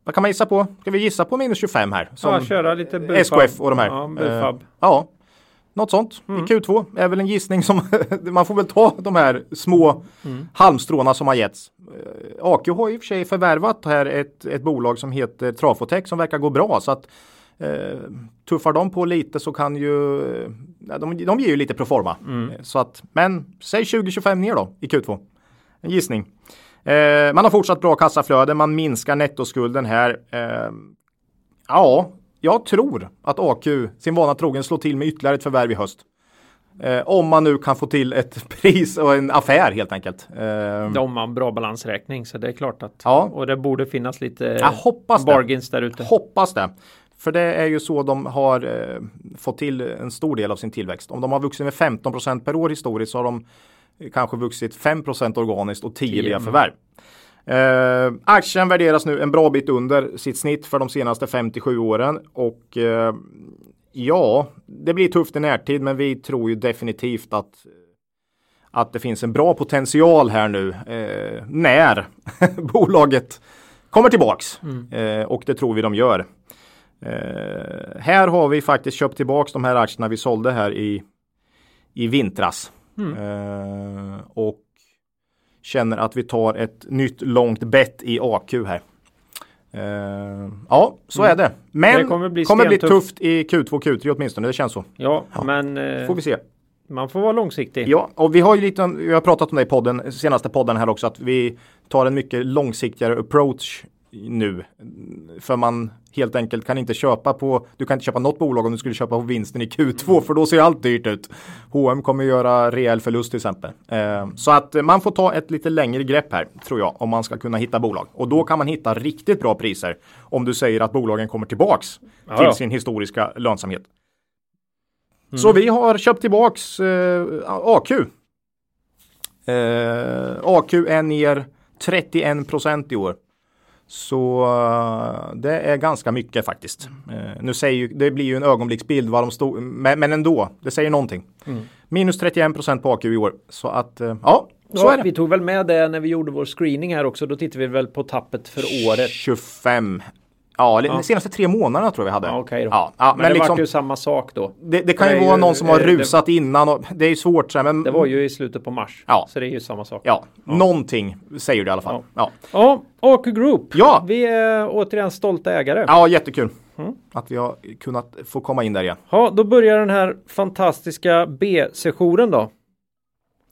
Vad kan man gissa på? Ska vi gissa på minus 25 här? Som ja, köra lite Bufab. SKF och de här. Ja, Bufab. Eh, ja, något sånt i Q2 är väl en gissning som [LAUGHS] man får väl ta de här små halmstråna som har getts. Eh, AQ har i och för sig förvärvat här ett, ett bolag som heter Trafotech som verkar gå bra så att eh, tuffar de på lite så kan ju eh, de, de ger ju lite proforma. Eh, Så att, men säg 20-25 ner då i Q2. En gissning. Eh, man har fortsatt bra kassaflöde, man minskar nettoskulden här. Eh, ja, jag tror att AQ sin vana trogen slår till med ytterligare ett förvärv i höst. Eh, om man nu kan få till ett [LAUGHS] pris och en affär helt enkelt. Eh, De har en bra balansräkning så det är klart att Ja. och det borde finnas lite Jag hoppas bargains där ute. Hoppas det. För det är ju så de har eh, fått till en stor del av sin tillväxt. Om de har vuxit med 15% per år historiskt så har de kanske vuxit 5% organiskt och 10 via förvärv. Eh, aktien värderas nu en bra bit under sitt snitt för de senaste 57 åren och eh, ja, det blir tufft i närtid men vi tror ju definitivt att att det finns en bra potential här nu eh, när [LAUGHS] bolaget kommer tillbaks. Eh, och det tror vi de gör. Eh, här har vi faktiskt köpt tillbaks de här aktierna vi sålde här i, i vintras. Eh, och känner att vi tar ett nytt långt bett i AQ här. Eh, ja, så är det. Men Det kommer kommer bli bli, stentufft. tufft i Q2 och Q3 åtminstone. Det känns så. Ja, men eh, Får vi se. man får vara långsiktig. Ja, och vi har ju lite, vi har pratat om det i podden, senaste podden här också, att vi tar en mycket långsiktigare approach nu. För man helt enkelt kan inte köpa på, du kan inte köpa något bolag om du skulle köpa på vinsten i Q2 för då ser allt dyrt ut. H&M kommer göra rejäl förlust till exempel. Eh, så att eh, man får ta ett lite längre grepp här tror jag om man ska kunna hitta bolag. Och då kan man hitta riktigt bra priser om du säger att bolagen kommer tillbaks Ja, till sin historiska lönsamhet. Så vi har köpt tillbaks eh, AQ. Eh, AQ är ner 31 procent i år. Så eh, det är ganska mycket faktiskt. Eh, nu säger ju, det blir ju en ögonblicksbild vad de stod, men, men ändå, det säger någonting. Minus 31 procent på AQ i år. Så att, eh, ja, så Ja, är det. Vi tog väl med det när vi gjorde vår screening här också. Då tittade vi väl på tappet för året. 25. Ja, de senaste tre månaderna tror jag vi hade. Ja, då. Ja, ja, men, men, det liksom, var ju samma sak då. det, det kan det ju vara ju- någon som har eh, det- rusat innan och det är ju svårt. Så här, men, Det var ju i slutet på mars. Ja. Så det är ju samma sak. Ja, någonting säger det i alla fall. Ja, Ja, AQ Group. Ja. Vi är återigen stolta ägare. ja jättekul Mm. att vi har kunnat få komma in där igen. Ja, då börjar den här fantastiska B-sessionen då.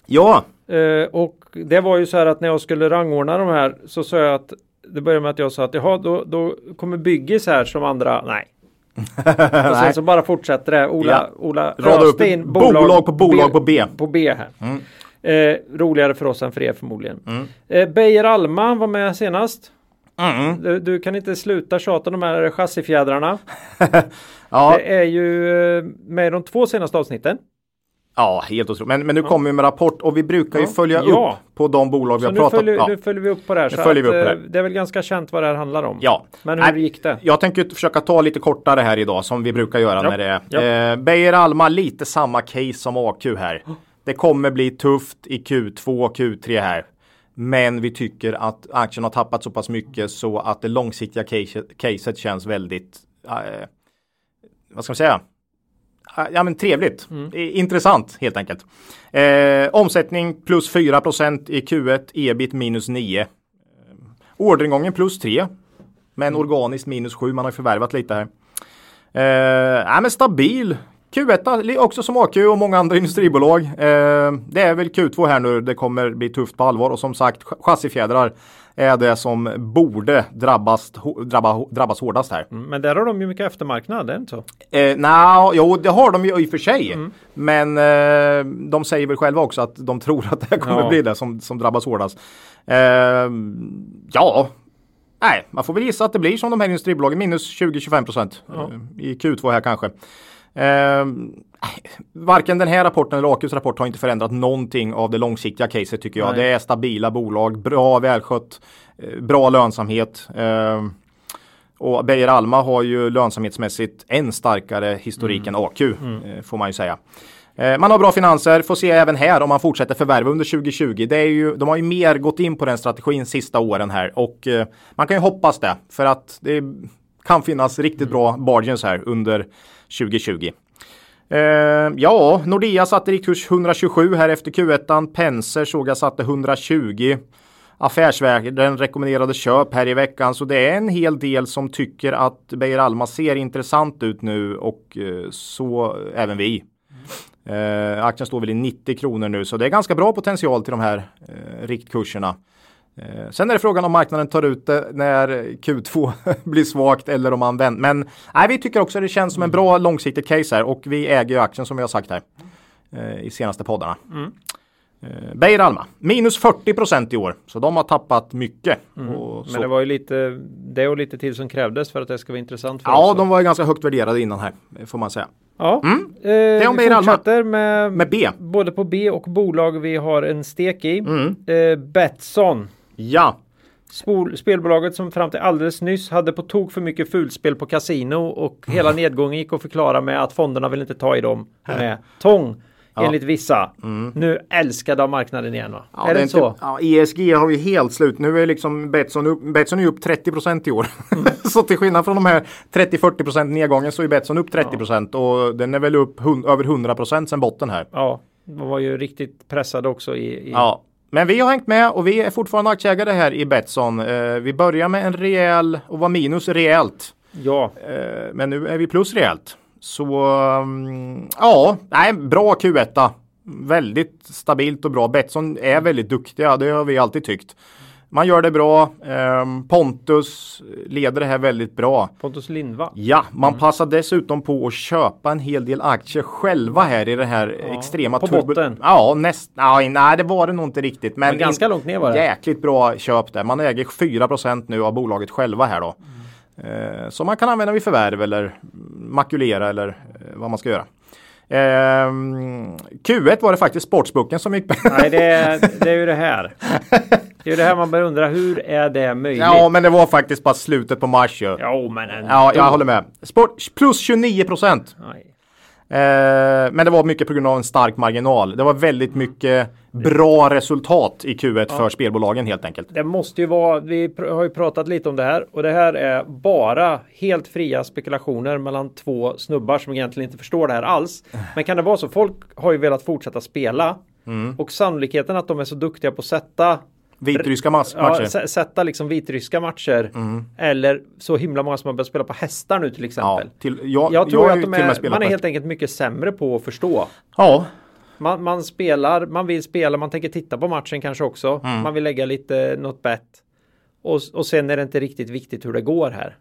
Ja, Eh, och det var ju så här att när jag skulle rangordna de här så sa jag att det började med att jag sa att jaha, då, då kommer Byggis här som andra. Nej. [LAUGHS] Och sen så bara fortsätter det. Ola, Ja. Ola Rada upp öste in bolag på bolag på B. På B här. Mm. Eh, roligare för oss än för er förmodligen. Eh, Beijer Alma var med senast. Mm. Du, du kan inte sluta tjata de här chassifjädrarna. [LAUGHS] ja, Det är ju eh, med de två senaste avsnitten. Ja helt otroligt. Men, men nu kommer vi med rapport och vi brukar ju Ja. följa Ja. upp på de bolag vi Så har pratat följer, ja. nu följer vi upp på det här. Så att, upp på det eh, här. det är väl ganska känt vad det här handlar om. Ja. Men hur Nej, gick det? Jag tänker försöka ta lite kortare här idag som vi brukar göra Ja. när det är. Ja. Eh, Beijer Alma lite samma case som AQ här. Det kommer bli tufft i Q2 och Q3 här. Men vi tycker att aktien har tappat så pass mycket så att det långsiktiga caset, caset känns väldigt eh, vad ska man säga? Ja men trevligt. I- Intressant helt enkelt. Eh, omsättning plus 4% i Q1, ebit minus 9. Eh, orderingången plus 3. Men organiskt minus 7, man har förvärvat lite här. Eh, ja, men stabil Q1 li- också som AQ och många andra [LAUGHS] industribolag. Eh, det är väl Q2 här nu det kommer bli tufft på allvar och som sagt ch- chassifjädrar är det som borde drabbas, drabba, drabbas hårdast här. Mm, Men där har de ju mycket eftermarknad, är det inte så? Eh, Nja, jo det har de ju i och för sig. Men eh, de säger väl själva också att de tror att det kommer Ja. bli det som, som drabbas hårdast. Eh, ja, nej, man får väl gissa att det blir som de här industribolagen, minus 20-25 procent Ja. eh, i Q2 här kanske. Eh, varken den här rapporten eller AQs rapport har inte förändrat någonting av det långsiktiga caset tycker jag. Nej. Det är stabila bolag, bra välskött, eh, bra lönsamhet. Eh, och Beijer Alma har ju lönsamhetsmässigt en starkare historik än AQ eh, får man ju säga. Man har bra finanser, får se även här om man fortsätter förvärva under 2020. Det är ju, de har ju mer gått in på den strategin sista åren här och man kan ju hoppas det för att det kan finnas riktigt bra margins här under 2020. Eh, ja, Nordea satte riktkurs 127 här efter Q1. Penser såg jag satte 120. Affärsvärlden rekommenderade köp här i veckan så det är en hel del som tycker att Beijer Alma ser intressant ut nu och eh, så även vi. Eh, aktien står väl i 90 kronor nu så det är ganska bra potential till de här eh, riktkurserna. Eh, sen är det frågan om marknaden tar ut det när Q2 [LAUGHS] blir svagt eller om man vänder. Men nej, vi tycker också att det känns som en bra långsiktigt case här och vi äger ju aktien som vi har sagt här. eh, i senaste poddarna. Eh, Beijer Alma, minus 40 procent i år. Så de har tappat mycket. Så, Men det var ju lite det och lite till som krävdes för att det ska vara intressant för ja, oss. de var ju ganska högt värderade innan här, får man säga. Ja, eh, Mm. är om vi Beijer Alma. fortsätter med, Med B. både på B och bolag vi har en stek i. Mm. Eh, Betsson. Ja, Spol, spelbolaget som fram till alldeles nyss hade på tok för mycket fulspel på kasino och hela nedgången gick att förklara med att fonderna vill inte ta i dem med tång. Enligt vissa. Nu älskade av marknaden igen va? Mm. Ja, är det, är inte så? Ja, ESG har vi helt slut. Nu är liksom Betsson upp, Betsson är upp 30% i år. Mm. [LAUGHS] så till skillnad från de här 30-40% nedgången så är Betsson upp 30% och den är väl upp över 100% sen botten här. Ja, de var ju riktigt pressade också i, i Ja, men vi har hängt med och vi är fortfarande aktieägare här i Betsson. Eh, vi börjar med en rejäl och var minus rejält. ja. Eh, men nu är vi plus rejält. Så mm, ja, nej, bra Q1. Väldigt stabilt och bra. Betsson är väldigt duktiga, det har vi alltid tyckt. Man gör det bra. Ehm, Pontus leder det här väldigt bra. Pontus Lindvall. Ja, man passar dessutom på att köpa en hel del aktier själva här i det här extrema på botten. Ja, näst, nej, nej, det var det nog inte riktigt. Men Men ganska in- långt ner var det. Jäkligt bra köp där. Man äger 4% nu av bolaget själva här då. Eh, som man kan använda vid förvärv eller makulera eller eh, vad man ska göra. Ehm, Q1 var det faktiskt Sportsboken som gick Nej, det är, [LAUGHS] det är ju det här. Det är ju det här man börjar undra. Hur är det möjligt? Ja, men det var faktiskt bara slutet på mars ju. Jo, men ändå. Ja, jag håller med. Sport plus 29 procent. Eh, men det var mycket på grund av en stark marginal. Det var väldigt mycket bra resultat i Q1 för spelbolagen helt enkelt. Det måste ju vara, vi har ju pratat lite om det här och det här är bara helt fria spekulationer mellan två snubbar som egentligen inte förstår det här alls. Men kan det vara så? Folk har ju velat fortsätta spela och sannolikheten att de är så duktiga på att sätta Vitryska Ja, matcher. sä- sätta liksom vitryska matcher. Eller så himla många som har börjat spela på hästar nu till Ja, exempel. till, jag, Jag tror har att de är, man är helt enkelt mycket sämre på att förstå. Ja, Man, man spelar, man vill spela, man tänker titta på matchen kanske också. Mm. Man vill lägga lite något bett. Och, och sen är det inte riktigt viktigt hur det går här.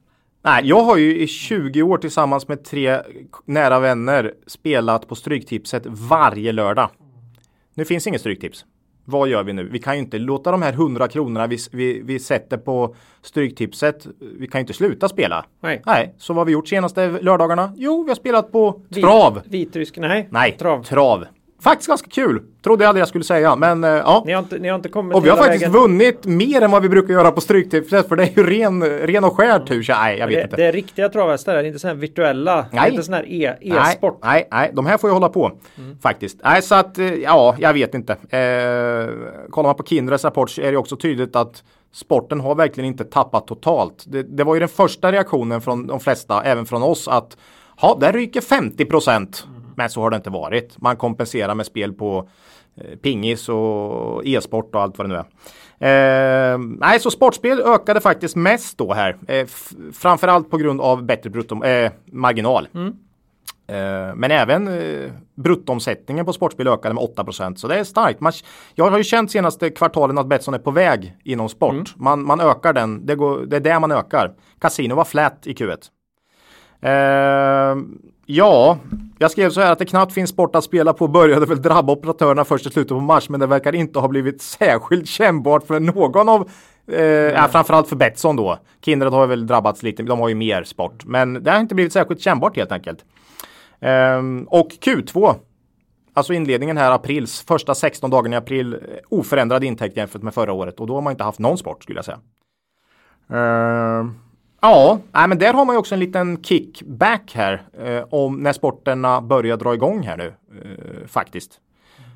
Nej, jag har ju i 20 år tillsammans med tre nära vänner spelat på Stryktipset varje lördag. Nu finns inget Stryktips. Vad gör vi nu? Vi kan ju inte låta de här 100 kronorna vi, vi, vi sätter på Stryktipset. Vi kan ju inte sluta spela. Nej. Nej, så vad har vi gjort senaste lördagarna? Jo, vi har spelat på trav. Vitrysk, nej. Nej, Trav. trav. Faktiskt ganska kul. Trodde jag aldrig jag skulle säga, men eh, ja. Ni har inte, ni har inte kommit Och vi har faktiskt vägen. vunnit mer än vad vi brukar göra på Stryktipset för det är ju ren, ren och skär tur. Så, nej, jag vet Det, inte. det är riktiga travhästar, det är inte sådana här virtuella. Nej. inte sån här e- Nej, e-sport. nej, nej, de här får ju hålla på faktiskt. Nej, så att eh, ja, jag vet inte. Eh, kollar man på Kindreds rapport så är det också tydligt att sporten har verkligen inte tappat totalt. Det, det var ju den första reaktionen från de flesta, även från oss, att ja, där ryker 50 procent. Men så har det inte varit. Man kompenserar med spel på eh, pingis och e-sport och allt vad det nu är. Eh, nej, så sportspel ökade faktiskt mest då här. Eh, framförallt på grund av bättre brutto, eh, marginal. Eh, Men även eh, bruttomsättningen på sportspel ökade med 8% så det är starkt. Man, jag har ju känt senaste kvartalen att Betsson är på väg inom sport. Man, man ökar den, det, går, det är där man ökar. Casino var flat i Q1. Eh, ja, jag skrev så här att det knappt finns sport att spela på började väl drabba operatörerna först i slutet på mars men det verkar inte ha blivit särskilt kännbart för någon av Eh, ja, framförallt för Betsson då. Kindred har väl drabbats lite, de har ju mer sport. Men det har inte blivit särskilt kännbart helt enkelt. Ehm, och Q2, alltså inledningen här aprils, första 16 dagarna i april, oförändrad intäkt jämfört med förra året. Och då har man inte haft någon sport skulle jag säga. Ehm, ja, nej, men där har man ju också en liten kickback här eh, om när sporterna börjar dra igång här nu eh, faktiskt.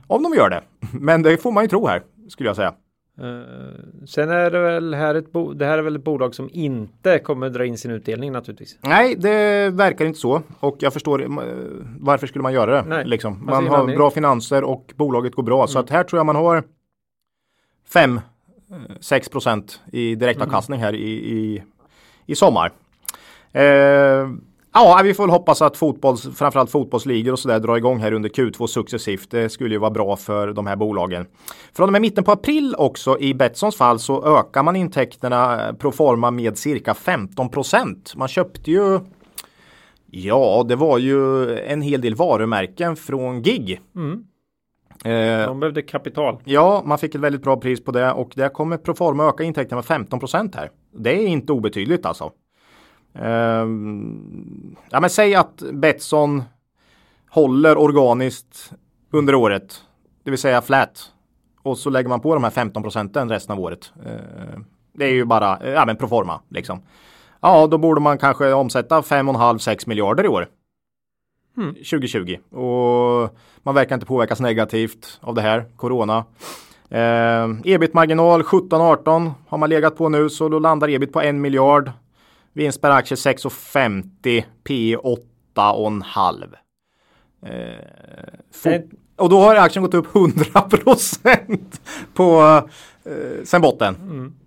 Om de gör det. [LAUGHS] Men det får man ju tro här skulle jag säga. Eh, sen är det väl här ett, bo- det här är väl ett bolag som inte kommer dra in sin utdelning naturligtvis. Nej, det verkar inte så. Och jag förstår eh, varför skulle man göra det. Nej, liksom. man har det. bra finanser och bolaget går bra. Så att här tror jag man har 5-6 procent i direktavkastning här i, i, i sommar. Eh, ja, vi får väl hoppas att fotbolls, framförallt fotbollsligor och sådär drar igång här under Q2 successivt. Det skulle ju vara bra för de här bolagen. Från och med mitten på april också i Betssons fall så ökar man intäkterna pro forma med cirka 15 procent. Man köpte ju Ja, det var ju en hel del varumärken från GIG. Mm. Eh, De behövde kapital. Ja, man fick ett väldigt bra pris på det och det kommer Proforma öka intäkterna med 15% här. Det är inte obetydligt alltså. Ehm, ja, men säg att Betsson håller organiskt under året, det vill säga flat. Och så lägger man på de här 15 procenten resten av året. Ehm, det är ju bara, ja men proforma liksom. Ja, då borde man kanske omsätta 5,5-6 miljarder i år. 2020 och man verkar inte påverkas negativt av det här, corona. Eh, ebit-marginal 17-18 har man legat på nu så då landar ebit på en miljard. Vinst per aktie 6,50 P 8,5. Eh, fo- Nej. och då har aktien gått upp 100% på eh, sen botten.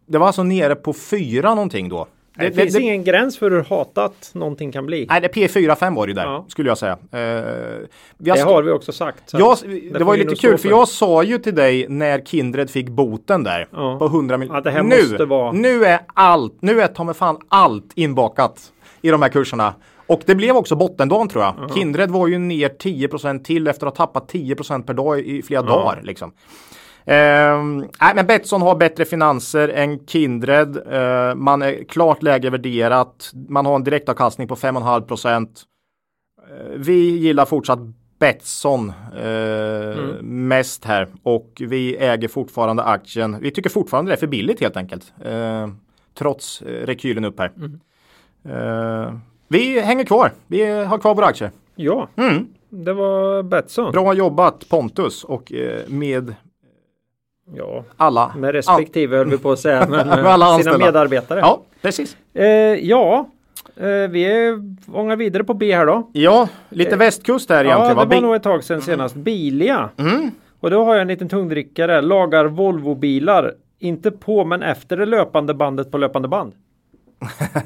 Det var alltså nere på 4 någonting då. Det, finns ingen gräns för hur hatat någonting kan bli. Nej, det är P4 5 var det ju där Ja. skulle jag säga. Eh, vi det har vi också sagt. jag, det var ju lite kul för jag sa ju till dig när Kindred fick boten där Ja. på 100 miljoner. Det nu, vara- nu är allt, nu är ta mig fan allt inbakat i de här kurserna. Och det blev också bottendagen tror jag. Kindred var ju ner 10% till efter att ha tappat 10% per dag i flera dagar. Liksom. Ehm, nej, men Betsson har bättre finanser än Kindred. Eh, man är klart lägre värderat. Man har en direktavkastning på 5,5%. Eh, vi gillar fortsatt Betsson eh, mest här och vi äger fortfarande aktien. Vi tycker fortfarande det är för billigt helt enkelt. Eh, trots rekylen upp här. Eh, vi hänger kvar. Vi har kvar våra aktier. Ja, Mm. det var Betsson. Bra jobbat Pontus och eh, med Ja, alla. med respektive höll vi på att säga. Men Med eh, alla sina medarbetare. Ja, precis. Eh, ja, eh, vi är ångar vidare på B här då. Ja, lite västkust där egentligen. Ja, det va? var Bi- nog ett tag sedan senast. Bilia. Mm. Och då har jag en liten tungdrickare. Lagar Volvo-bilar. Inte på men efter det löpande bandet på löpande band.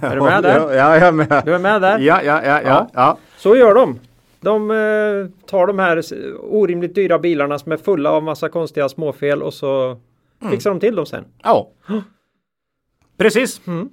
Är du med [LAUGHS] där? Ja, jag är med. Du är med där? Ja, ja, ja, ja. ja. Så gör de. De eh, tar de här orimligt dyra bilarna som är fulla av massa konstiga småfel och så Mm. fixar de till dem sen. ja. Precis. Mm.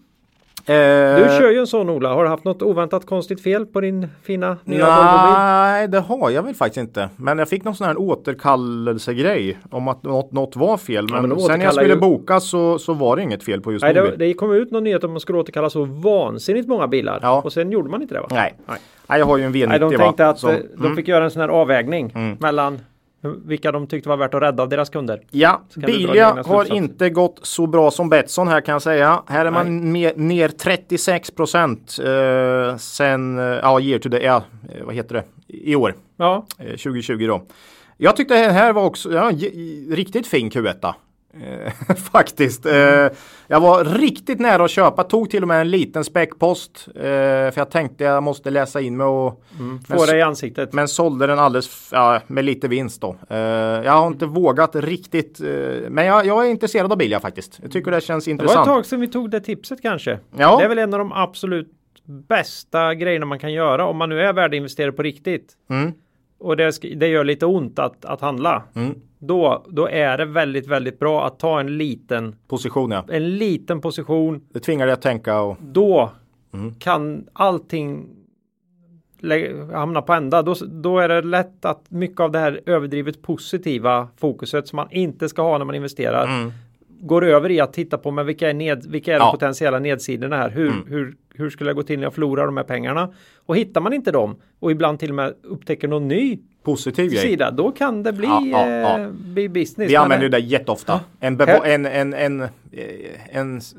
Eh, Du kör ju en sån Ola. Har du haft något oväntat konstigt fel på din fina nya Volvobil? Nej, det har jag väl faktiskt inte. Men jag fick någon sån här återkallelsegrej om att något, något var fel. Men, men de sen när jag skulle ju- boka så, så var det inget fel på just Nej, min det, bil. det kom ut någon nyhet om att man skulle återkalla så vansinnigt många bilar. Ja. Och sen gjorde man inte det va? Nej. Nej. Nej, jag har ju en V90 Nej, de va. tänkte att Så- eh, de mm. fick göra en sån här avvägning mellan vilka de tyckte var värt att rädda av deras kunder. Ja, Bilia har inte gått så bra som Betsson här kan jag säga. Här är man mer, ner 36 procent eh, sen, eh, ja, year to the, ja, eh, vad heter det, i år, Ja, eh, 2020 då. Jag tyckte det här var också, ja, riktigt fin Q1. Eh, [LAUGHS] faktiskt. Eh, jag var riktigt nära att köpa, tog till och med en liten späckpost. Eh, för jag tänkte jag måste läsa in mig och men få det i ansiktet. men sålde den alldeles ja, med lite vinst då. Eh, jag har inte vågat riktigt. eh, men jag, jag är intresserad av Bilia faktiskt. Jag tycker det känns Det var ett intressant. tag sedan vi tog det tipset kanske. Ja. Det är väl en av de absolut bästa grejerna man kan göra om man nu är värdeinvesterare på riktigt. Mm. Och det, det gör lite ont att, att handla. Mm. Då, då är det väldigt, väldigt bra att ta en liten, Position ja. en liten position. Det tvingar dig att tänka och Då Mm. kan allting hamna på ända. Då, då är det lätt att mycket av det här överdrivet positiva fokuset som man inte ska ha när man investerar Mm. går över i att titta på men vilka är, ned, vilka är de Ja. potentiella nedsidorna här? Hur, Mm. hur, hur skulle det gå till när jag förlorar de här pengarna? Och hittar man inte dem och ibland till och med upptäcker någon ny positiv grej. sida, då kan det bli, Ja, ja, ja. Eh, bli business. Vi använder eh, det jätteofta. En, en, en, en, eh, en s-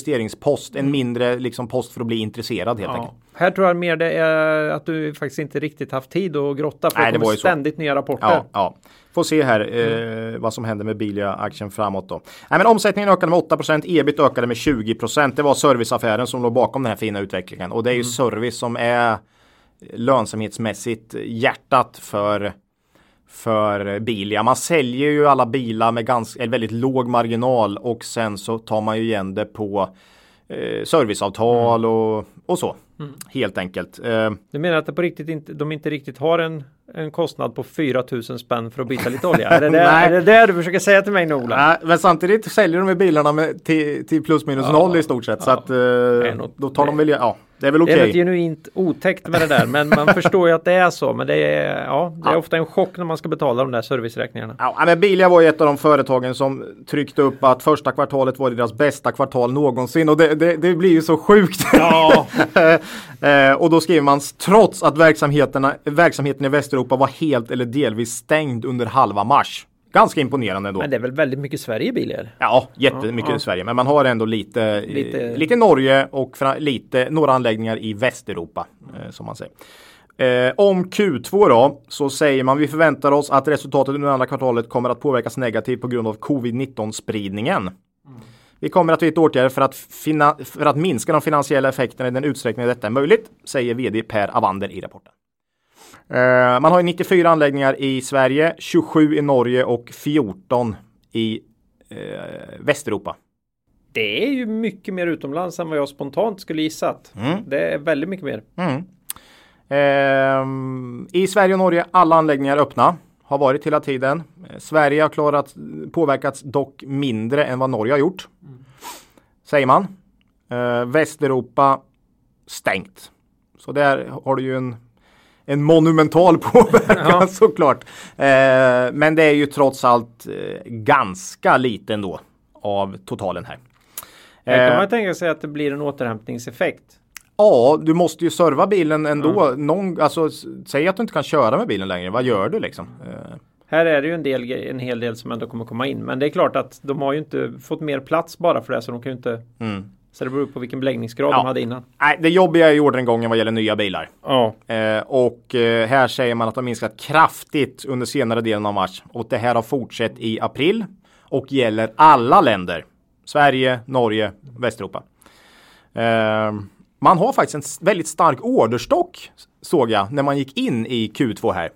investeringspost, Mm. en mindre liksom, post för att bli intresserad helt enkelt. Här tror jag mer det är att du faktiskt inte riktigt haft tid att grotta för Nej, det kommer ju så. ständigt nya rapporter. Ja. Får se här eh, vad som händer med Bilia-aktien framåt då. Nej, men omsättningen ökade med 8% ebit ökade med 20% Det var serviceaffären som låg bakom den här fina utvecklingen. Och det är ju service som är lönsamhetsmässigt hjärtat för för Bilia. Man säljer ju alla bilar med ganska, väldigt låg marginal och sen så tar man ju igen det på eh, serviceavtal och, och så. Helt enkelt. Eh, Du menar att det på riktigt inte, de inte riktigt har en, en kostnad på 4000 spänn för att byta lite olja? [LAUGHS] är, det det, är det det du försöker säga till mig nu Ola? Nej, men samtidigt säljer de ju bilarna med, till, till plus minus noll i stort sett. Så att eh, då tar de väl, ja. Det är väl Det okej. är något genuint otäckt med det där men man [LAUGHS] förstår ju att det är så. Men det är, ja, det är Ja. ofta en chock när man ska betala de där serviceräkningarna. Ja, men Bilia var ju ett av de företagen som tryckte upp att första kvartalet var deras bästa kvartal någonsin och det, det, det blir ju så sjukt. Ja, [LAUGHS] Eh, och då skriver man trots att verksamheterna, verksamheten i Västeuropa var helt eller delvis stängd under halva mars. Ganska imponerande ändå. men det är väl väldigt mycket Sverige bilar? Ja, jättemycket Ja, Sverige. Men man har ändå lite, lite, Lite- lite Norge och lite, några anläggningar i Västeuropa. Eh, som man säger. Eh, om Q2 då så säger man vi förväntar oss att resultatet under andra kvartalet kommer att påverkas negativt på grund av covid-19 spridningen. Vi kommer att vidta åtgärder för att, för att minska de finansiella effekterna i den utsträckning detta är möjligt, säger vd Per Avander i rapporten. Eh, man har ju 94 anläggningar i Sverige, 27 i Norge och 14 i eh, Västeuropa. Det är ju mycket mer utomlands än vad jag spontant skulle gissat. Mm. Det är väldigt mycket mer. Mm. Ehm, I Sverige och Norge alla anläggningar öppna. Har varit hela tiden. Eh, Sverige har klarat, påverkats dock mindre än vad Norge har gjort. Säger man. Eh, Västeuropa stängt. Så där har du ju en, en monumental [LAUGHS] påverkan Ja. såklart. Eh, men det är ju trots allt eh, ganska lite ändå av totalen här. Här kan Eh, man ju tänka sig att det blir en återhämtningseffekt. Ja, du måste ju serva bilen ändå. Någon, alltså, säg att du inte kan köra med bilen längre. Vad gör du liksom? Eh, Här är det ju en, del, en hel del som ändå kommer komma in. Men det är klart att de har ju inte fått mer plats bara för det. Så de kan ju inte... Mm. Så det beror på vilken beläggningsgrad Ja. de hade innan. Nej, det jobbiga är orderingången vad gäller nya bilar. Ja. Eh, och eh, här säger man att de minskat kraftigt under senare delen av mars. Och det här har fortsatt i april. Och gäller alla länder. Sverige, Norge, Västeuropa. Eh, man har faktiskt en väldigt stark orderstock såg jag när man gick in i Q2 här.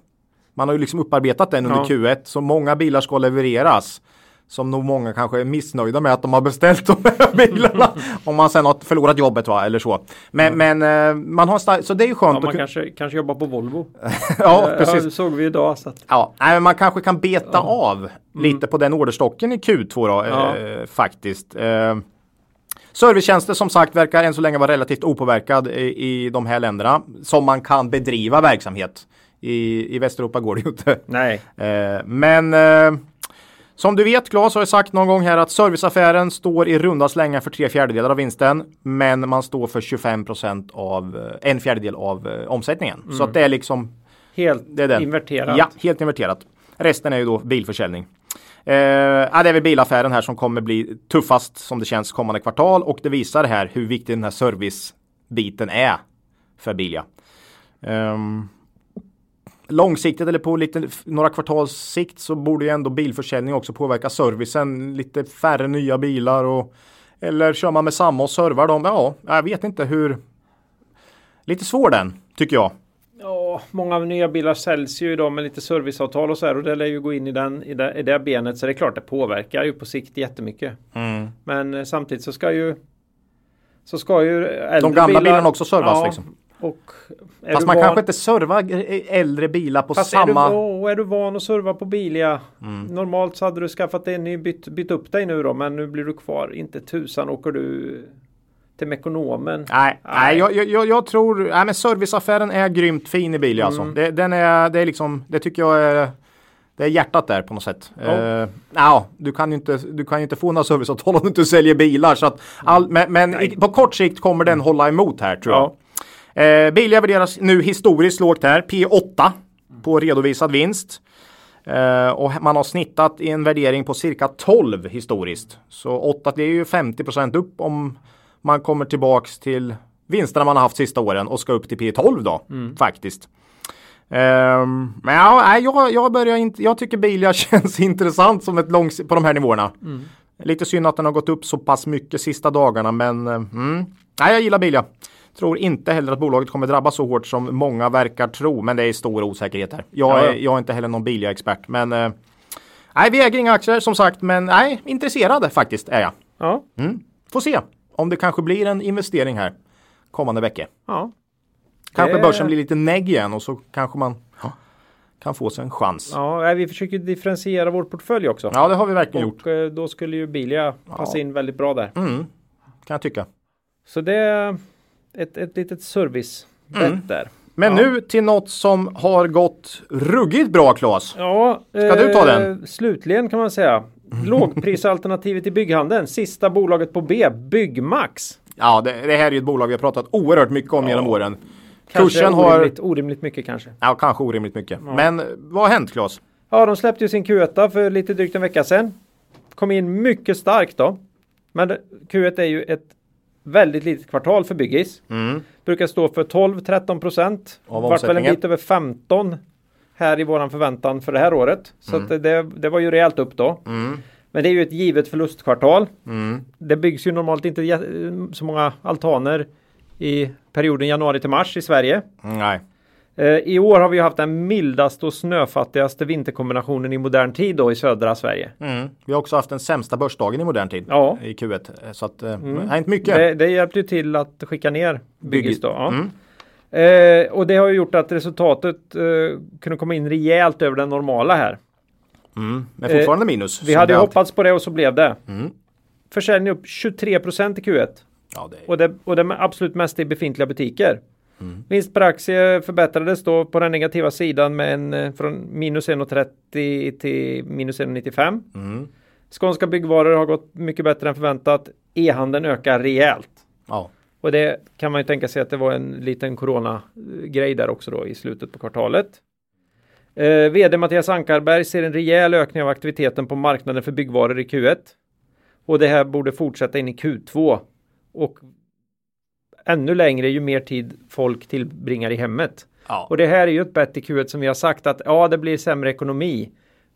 Man har ju liksom upparbetat den under Ja. Q1 så många bilar ska levereras. Som nog många kanske är missnöjda med att de har beställt de här [LAUGHS] bilarna. om man sen har förlorat jobbet va, eller så. Men, men eh, man har stark, så det är ju skönt Ja, att man kanske, kanske jobbar på Volvo. [LAUGHS] Ja, Eh, precis. det såg vi idag. Så att, Ja, nej, men man kanske kan beta av lite på den orderstocken i Q2 då, Mm. Ja. eh, faktiskt. Eh, servicetjänster som sagt verkar än så länge vara relativt opåverkad i, i de här länderna som man kan bedriva verksamhet. I, i Västeuropa går det ju inte. nej. Eh, men eh, som du vet Claes har jag sagt någon gång här att serviceaffären står i runda slängar för tre fjärdedelar av vinsten. Men man står för 25% av, eh, en fjärdedel av eh, omsättningen. Så att det är liksom Helt det är den. inverterat. Ja, helt inverterat. Resten är ju då bilförsäljning. Eh, ja, det är väl bilaffären här som kommer bli tuffast som det känns kommande kvartal och det visar här hur viktig den här servicebiten är för Bilia. Ehm, långsiktigt eller på lite, några kvartals sikt så borde ju ändå bilförsäljning också påverka servicen. Lite färre nya bilar och eller kör man med samma och servar dem? Ja, jag vet inte hur. Lite svår den tycker jag. Ja, många nya bilar säljs ju idag med lite serviceavtal och så här och det lär ju gå in i, den, i, det, i det benet så det är klart det påverkar ju på sikt jättemycket. Men eh, samtidigt så ska ju så ska ju äldre De gamla bilar, bilarna också servas ja, liksom. Och Fast man van- kanske inte servar äldre bilar på Fast samma... är, du, är du van att serva på Bilia Mm. Normalt så hade du skaffat en ny bytt, bytt upp dig nu då men nu blir du kvar. Inte tusan åker du till Mekonomen. Nej, nej. Nej. jag, jag, jag tror... Nej, men serviceaffären är grymt fin i Bilia alltså. Mm. Det, den är, det är liksom... Det tycker jag är... Det är hjärtat där på något sätt. Ja. Ja. ja, du kan ju inte, du kan inte få några serviceavtal om du inte säljer bilar. Så att all, men men i, på kort sikt kommer den hålla emot här tror jag. Eh, Bilia värderas nu historiskt lågt här. P8 på redovisad vinst. Eh, och man har snittat i en värdering på cirka 12 historiskt. Så 8 det är ju 50% upp om man kommer tillbaks till vinsterna man har haft sista åren och ska upp till P12 då faktiskt. Ehm, men ja, jag, jag börjar inte, jag tycker Bilia [LAUGHS] känns intressant som ett långs på de här nivåerna. Lite synd att den har gått upp så pass mycket sista dagarna men eh, mm. nej, jag gillar Bilia. Tror inte heller att bolaget kommer drabbas så hårt som många verkar tro, men det är stor osäkerhet här. Jag, Ja, ja. är, jag är inte heller någon Bilia-expert, men eh, nej, vi äger inga aktier som sagt, men nej, intresserade faktiskt är jag. Ja. Mm. Får se om det kanske blir en investering här kommande veckor. ja. Kanske Det- börsen blir lite negg igen och så kanske man ja, kan få sig en chans. Ja, Ja, vi försöker differentiera vår portfölj också. det har vi verkligen gjort. och eh, då skulle ju Bilia passa in väldigt bra där. Mm, kan jag tycka. Så det, ett, ett litet servicebett Mm. där. Men Ja. nu till något som har gått ruggigt bra Claes. Ja, Ska du ta den? eh, Slutligen kan man säga. Lågprisalternativet i bygghandeln. Sista bolaget på B, Byggmax. Ja, det, det här är ju ett bolag vi har pratat oerhört mycket om genom åren. Kanske Kursen har... orimligt, orimligt mycket kanske. Ja, kanske orimligt mycket. Men vad har hänt Claes? Ja, de släppte ju sin Q1 för lite drygt en vecka sedan. Kom in mycket starkt då. Men det- Q1 är ju ett väldigt litet kvartal för Byggis. Brukar stå för 12-13 procent. Vart väl en bit över 15 här i våran förväntan för det här året. Så Mm. det, det var ju rejält upp då. Men det är ju ett givet förlustkvartal. Mm. Det byggs ju normalt inte så många altaner i perioden januari till mars i Sverige. Nej. Eh, I år har vi haft den mildaste och snöfattigaste vinterkombinationen i modern tid då i södra Sverige. Mm. Vi har också haft den sämsta börsdagen i modern tid. Ja. I Q1. Så att eh, det har hänt mycket. Det, det hjälpte ju till att skicka ner Byggis då. Ja. Mm. Eh, och det har ju gjort att resultatet eh, kunde komma in rejält över det normala här. Mm. Men fortfarande minus. Vi hade det hoppats på det och så blev det. Mm. Försäljning upp 23% i Q1. Ja, det är... Och det, och det absolut mesta i befintliga butiker. Mm. Vinst per aktie förbättrades då på den negativa sidan med en, eh, från minus 1,30 till minus 1,95. Mm. Skånska byggvaror har gått mycket bättre än förväntat. E-handeln ökar rejält. Ja. Och det kan man ju tänka sig att det var en liten corona-grej där också då i slutet på kvartalet. Eh, VD Mattias Ankarberg ser en rejäl ökning av aktiviteten på marknaden för byggvaror i Q1. Och det här borde fortsätta in i Q2. Och ännu längre ju mer tid folk tillbringar i hemmet. Ja. Och det här är ju ett bett i Q1 som vi har sagt att ja, det blir sämre ekonomi.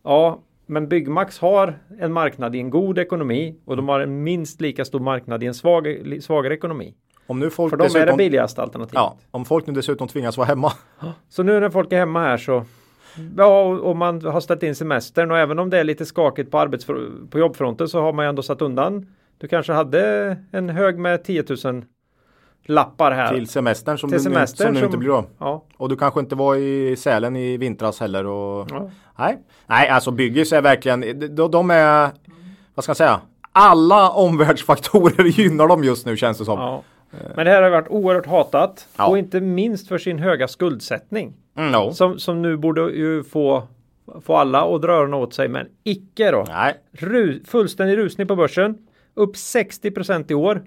Ja, men Byggmax har en marknad i en god ekonomi och de har en minst lika stor marknad i en svag, svagare ekonomi. Om nu folk För dem är det billigaste alternativet. Ja, om folk nu dessutom tvingas vara hemma. Så nu när folk är hemma här så Ja, och man har ställt in semestern och även om det är lite skakigt på, arbetsfr- på jobbfronten så har man ju ändå satt undan. Du kanske hade en hög med 10 000 lappar här. Till semestern som, Till semestern som nu som- inte blir av. Ja, Och du kanske inte var i Sälen i vintras heller. Och... ja. Nej. Nej, alltså Byggis är verkligen, de, de är, vad ska jag säga, alla omvärldsfaktorer [LAUGHS] gynnar dem just nu känns det som. ja. Men det här har varit oerhört hatat Ja. och inte minst för sin höga skuldsättning. Mm, no. Som, som nu borde ju få, få alla att dra öronen åt sig men icke då. Nej, Ru, fullständig rusning på börsen. Upp 60% i år.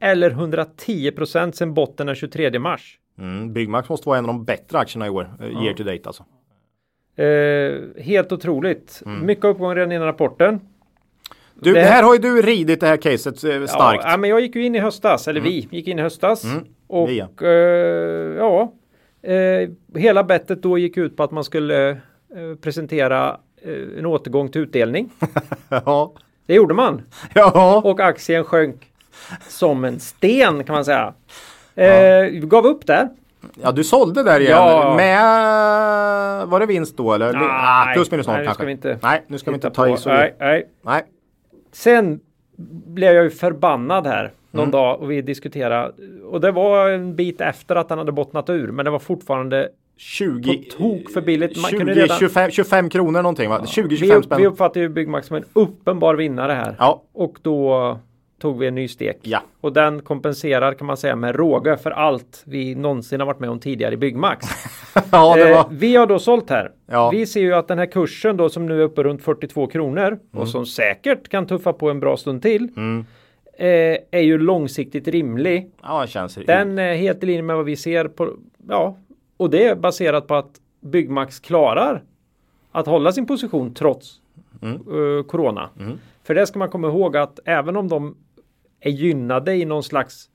Eller 110% sedan botten den 23 mars. mm, Byggmax måste vara en av de bättre aktierna i år, eh, year to date alltså. Eh, helt otroligt. Mycket uppgång redan innan rapporten. Du, Det- här har ju du ridit det här caset eh, starkt. Ja, ja, men jag gick ju in i höstas, eller vi gick in i höstas. Och vi, ja. eh, ja, eh, hela bettet då gick ut på att man skulle eh, presentera en återgång till utdelning. [LAUGHS] ja. Det gjorde man. ja. Och aktien sjönk som en sten kan man säga. Eh, Gav upp där. ja, du sålde där igen. Ja. Med, var det vinst då eller? Ah, plus minus noll nej, kanske. ska vi inte nej, nu ska vi inte ta på. i så. Nej, nej. nej. Sen blev jag ju förbannad här någon Mm. dag och vi diskuterade och det var en bit efter att han hade bottnat ur men det var fortfarande 20, På tok för billigt. Man 20, kunde redan- 25, 25 kronor någonting va? 20-25 vi, upp, spänn. vi uppfattar ju Byggmax som en uppenbar vinnare här. Ja. Och då tog vi en ny stek. Ja. Och den kompenserar kan man säga med råge för allt vi någonsin har varit med om tidigare i Byggmax. [LAUGHS] ja, Eh, var... vi har då sålt här. Ja. Vi ser ju att den här kursen då som nu är uppe runt 42 kronor Mm. och som säkert kan tuffa på en bra stund till. Eh, är ju långsiktigt rimlig. Ja, det känns... Den är helt i linje med vad vi ser på, ja, och det är baserat på att Byggmax klarar att hålla sin position trots eh, corona. För det ska man komma ihåg att även om de är gynnade i någon slags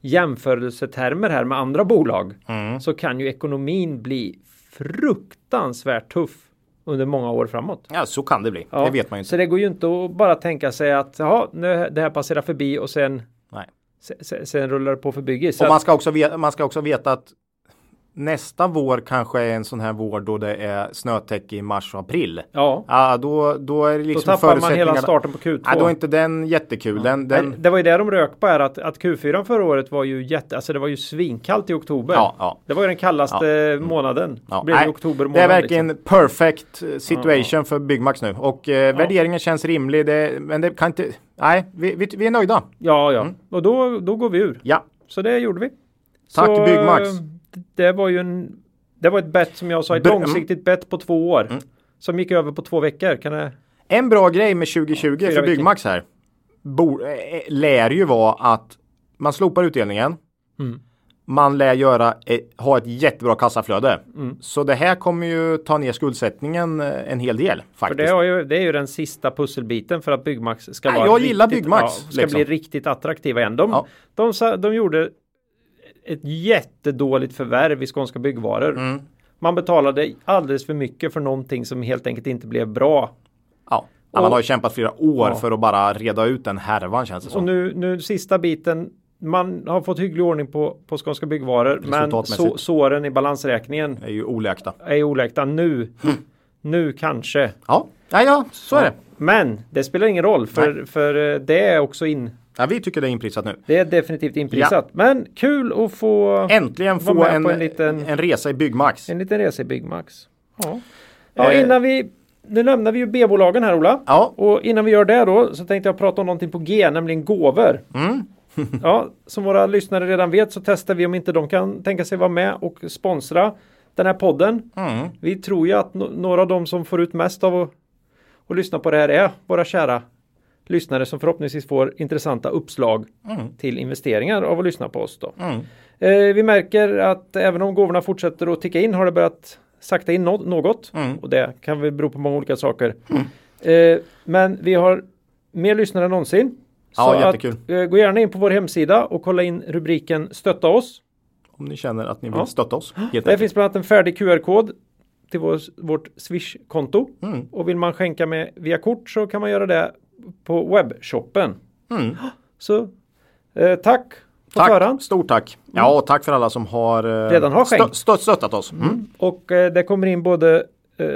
jämförelsetermer här med andra bolag så kan ju ekonomin bli fruktansvärt tuff under många år framåt. Ja, så kan det bli. Ja, Det vet man ju inte. Så det går ju inte att bara tänka sig att jaha, nu det här passerar förbi och sen, Nej. sen, sen, rullar det på förbi. Så Och man ska, också veta, man ska också veta att nästa vår kanske är en sån här vår då det är snötäcke i mars och april. Ja, Ja, då, då är det då liksom tappar man hela starten på Q2. Ja, då är inte den jättekul. Den, den, Nej, Det var ju det de rök på här att, att Q4 förra året var ju jätte, alltså det var ju svinkallt i oktober. Ja, ja. Det var ju den kallaste månaden. Ja, Blev nej, oktober det är månad, verkligen liksom. perfect eh, situation för Byggmax nu. Och eh, värderingen känns rimlig. Det, men det kan inte... Nej, vi, vi, vi är nöjda. Ja, ja. Mm. Och då, då går vi ur. Ja. Så det gjorde vi. Tack Så, Byggmax. Eh, Det var ju en Det var ett bett som jag sa, ett Br- långsiktigt bett på två år. Mm. Som gick över på två veckor. Kan det... En bra grej med 2020 för. Byggmax här. Bo, äh, lär ju vara att man slopar utdelningen. Mm. Man lär göra, eh, ha ett jättebra kassaflöde. Mm. Så det här kommer ju ta ner skuldsättningen eh, en hel del För faktiskt. det, har ju, det är ju den sista pusselbiten för att Byggmax ska Nej, vara jag gillar riktigt, Byggmax, Ja, ska liksom. bli riktigt attraktiva igen. De, Ja. de, sa- de gjorde ett jättedåligt förvärv i Skånska Byggvaror. Mm. Man betalade alldeles för mycket för någonting som helt enkelt inte blev bra. Ja. Ja, man har ju kämpat flera år Ja. för att bara reda ut den härvan känns det Och som. nu, nu sista biten. Man har fått hygglig ordning på, på Skånska Byggvaror. Men så, såren i balansräkningen är ju oläkta. är oläkta nu. Mm. Nu kanske. Ja, ja, ja så är det. Men det spelar ingen roll för, för eh, det är också in. Ja, vi tycker det är inprisat nu. Det är definitivt inprisat. Men kul att få Äntligen få en, en, en liten- resa i Byggmax. en liten resa i Byggmax. Ja. ja, Eh. innan vi nu lämnar vi ju B-bolagen här Ola. Ja, Och innan vi gör det då så tänkte jag prata om någonting på G, nämligen gåvor. Mm. [LAUGHS] ja, som våra lyssnare redan vet så testar vi om inte de kan tänka sig vara med och sponsra den här podden. mm. Vi tror ju att no- några av de som får ut mest av att, att lyssna på det här är våra kära lyssnare som förhoppningsvis får intressanta uppslag Mm. till investeringar av att lyssna på oss då. Mm. Eh, vi märker att även om gåvorna fortsätter att ticka in har det börjat sakta in nå- något. Mm. Och det kan väl bero på många olika saker. Eh, men vi har mer lyssnare än någonsin. Ja, Så jättekul. Att, eh, gå gärna in på vår hemsida och kolla in rubriken Stötta oss. Om ni känner att ni vill Ja. stötta oss. Där enkelt. finns bland annat en färdig QR-kod till vår, vårt Swish-konto. Mm. Och vill man skänka med via kort så kan man göra det på webbshoppen. Mm. Så eh, tack på Tack, förhand. stort tack. Ja, och tack för alla som har, eh, Redan har stö- stött, stöttat oss. Mm. Och eh, det kommer in både eh,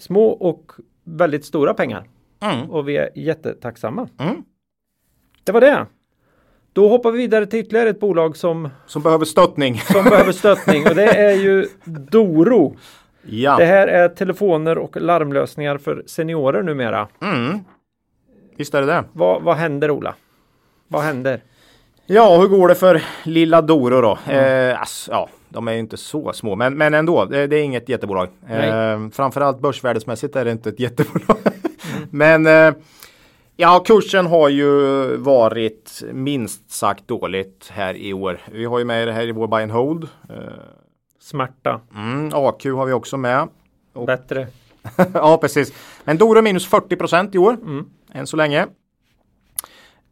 små och väldigt stora pengar. Mm. Och vi är jättetacksamma. Mm. Det var det. Då hoppar vi vidare till ytterligare ett bolag som, Som behöver stöttning. som behöver stöttning och det är ju Doro. ja. Det här är telefoner och larmlösningar för seniorer numera. Mm. Visst är det det. Vad, vad händer Ola? Vad händer? Ja, hur går det för lilla Doro då? Eh, ass, ja, de är ju inte så små, men, men ändå. Det, det är inget jättebolag. Eh, framförallt börsvärdesmässigt är det inte ett jättebolag. [LAUGHS] men eh, ja, kursen har ju varit minst sagt dåligt här i år. Vi har ju med det här i vår buy and hold. Eh, Smärta. mm, AQ har vi också med. Och- Bättre. [LAUGHS] ja, precis. Men Doro minus 40% i år. Mm. Än så länge.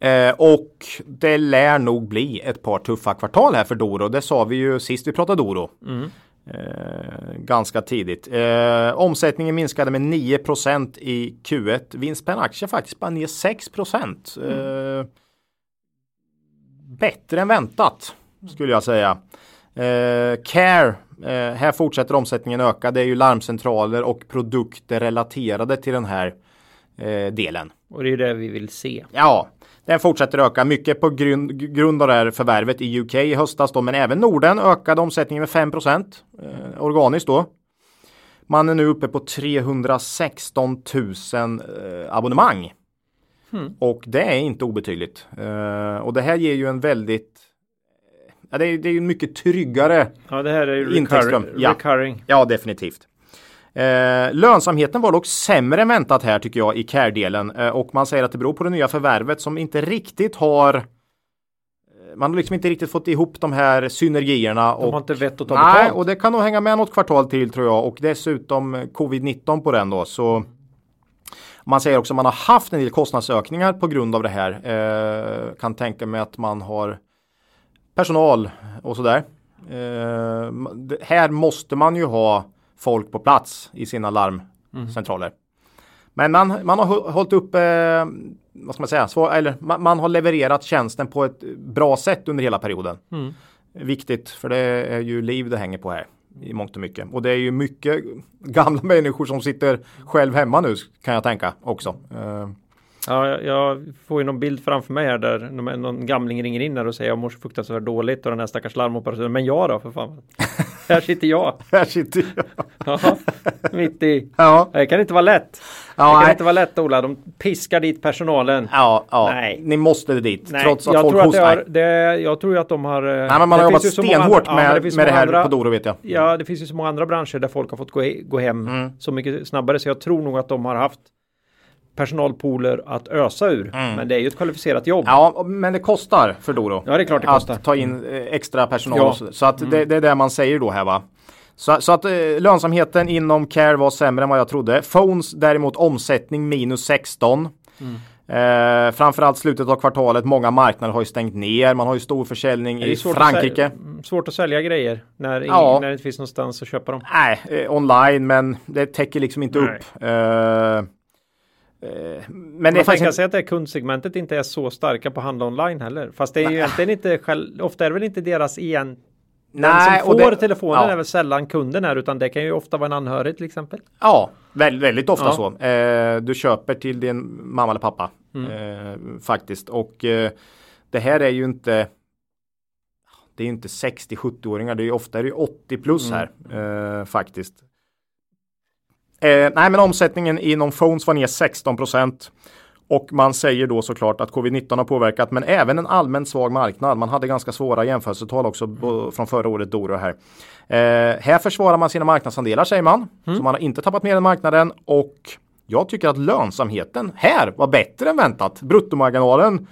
Eh, och det lär nog bli ett par tuffa kvartal här för Doro. Det sa vi ju sist vi pratade Doro. Mm. Eh, ganska tidigt. Eh, omsättningen minskade med 9% i Q1. Vinst per aktie faktiskt bara ner 6 eh, Bättre än väntat skulle jag säga. Eh, Care, eh, här fortsätter omsättningen öka. Det är ju larmcentraler och produkter relaterade till den här eh, delen. Och det är det vi vill se. Ja, den fortsätter öka mycket på grund, grund av det här förvärvet i UK i höstas då, men även Norden ökade omsättningen med 5 eh, organiskt då. Man är nu uppe på 316 000 eh, abonnemang. Hmm. Och det är inte obetydligt. Eh, och det här ger ju en väldigt Ja, det är, det är ju mycket tryggare Ja, det här är recurring. ja. recurring. Ja, definitivt. Eh, lönsamheten var dock sämre än väntat här tycker jag i care-delen eh, och man säger att det beror på det nya förvärvet som inte riktigt har eh, man har liksom inte riktigt fått ihop de här synergierna. De har Och, inte vett att ta nej, betalt. och det kan nog hänga med något kvartal till tror jag och dessutom eh, covid-19 på den då. Så man säger också att man har haft en del kostnadsökningar på grund av det här. Eh, kan tänka mig att man har personal och sådär. Eh, här måste man ju ha folk på plats i sina larmcentraler. Men man, man har hå- hållit upp, eh, vad ska man säga, svår, eller man, man har levererat tjänsten på ett bra sätt under hela perioden. Mm. Viktigt, för det är ju liv det hänger på här i mångt och mycket. Och det är ju mycket gamla [LAUGHS] människor som sitter själv hemma nu kan jag tänka också. Eh, Ja, jag, får ju någon bild framför mig här där någon, någon gamling ringer in här och säger jag mår så fruktansvärt dåligt och den här stackars larmoperatören. Men jag då för fan. [LAUGHS] Här sitter jag. Här sitter jag. Ja, mitt i. [LAUGHS] Ja, Det kan inte vara lätt. ja, det kan nej. inte vara lätt Ola. De piskar dit personalen. ja, ja. Nej. ni måste dit. Nej, trots att jag folk tror att det hostar. har, det, jag tror att de har... eh, Nej, men man har jobbat stenhårt med, det med finns det, så många här andra, på Doro vet jag. Ja, det finns ju så många andra branscher där folk har fått gå, he- gå hem Mm. så mycket snabbare. Så jag tror nog att de har haft personalpooler att ösa ur. Men det är ju ett kvalificerat jobb. Mm. Ja, men det kostar för Doro. Ja, det är klart det kostar. Att ta in eh, extra personal. Ja. Mm. Så, att det, det är det man säger då här va. Så, så att eh, lönsamheten inom Care var sämre än vad jag trodde. Phones däremot omsättning minus 16. Mm. Eh, framförallt slutet av kvartalet. Många marknader har ju stängt ner. Man har ju stor försäljning i Frankrike. Att sälja, svårt att sälja grejer när, Ja. när det inte finns någonstans att köpa dem. Nej, eh, online men det täcker liksom inte Nej. upp. Eh, men det är Man kan säga att det kundsegmentet inte är så starka på handla online heller. Fast det är ju egentligen inte själv, ofta är det väl inte deras igen. Den Nej, som och får det- telefonen ja. är väl sällan kunden är utan det kan ju ofta vara en anhörig till exempel. Ja, väldigt, väldigt ofta Ja. så. Eh, du köper till din mamma eller pappa. Mm. Eh, faktiskt. Och eh, det här är ju inte det är ju inte 60-70-åringar. Det är ju ofta är det ju 80 plus Mm. här. Eh, faktiskt. Eh, nej men omsättningen inom phones var ner 16% Och man säger då såklart att covid-19 har påverkat men även en allmänt svag marknad. Man hade ganska svåra jämförelsetal också bo- från förra året Doro här. Eh, här försvarar man sina marknadsandelar säger man. Så man har inte tappat mer än marknaden och jag tycker att lönsamheten här var bättre än väntat. Bruttomarginalen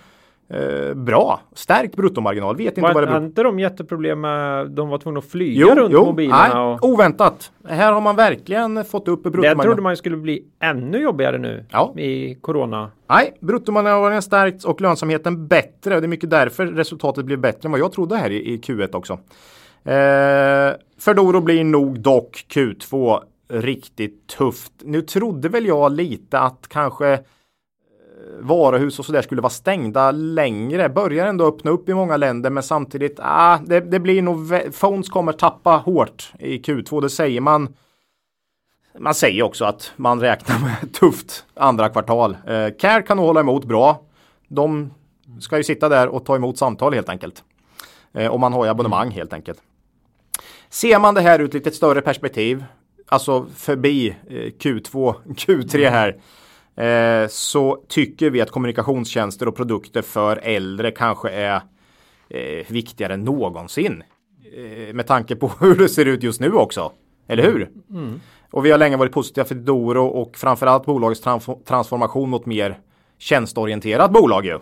eh, bra. Stärkt bruttomarginal. Vet inte vad det Var inte de jätteproblem med de var tvungna att flyga Jo, runt jo, mobilerna? nej, och... oväntat. Här har man verkligen fått upp Det bruttomarginalen. trodde man skulle bli ännu jobbigare nu Ja. i corona. Nej, bruttomarginalen stärkts och lönsamheten bättre. Det är mycket därför resultatet blev bättre än vad jag trodde här i, i Q1 också. Eh, för Doro blir nog dock Q2 riktigt tufft. Nu trodde väl jag lite att kanske varuhus och sådär skulle vara stängda längre. Börjar ändå öppna upp i många länder men samtidigt, ah, det, det blir nog, phones kommer tappa hårt i Q2, det säger man. Man säger också att man räknar med tufft andra kvartal. Eh, Care kan nog hålla emot bra. De ska ju sitta där och ta emot samtal helt enkelt. Eh, och man har ju abonnemang helt enkelt. Ser man det här ur ett lite större perspektiv, alltså förbi eh, Q2, Q3 här, eh, så tycker vi att kommunikationstjänster och produkter för äldre kanske är eh, viktigare än någonsin. Eh, med tanke på [LAUGHS] hur det ser ut just nu också. Eller hur? Och vi har länge varit positiva för Doro och framförallt bolagets transf- transformation mot mer tjänsteorienterat bolag ju.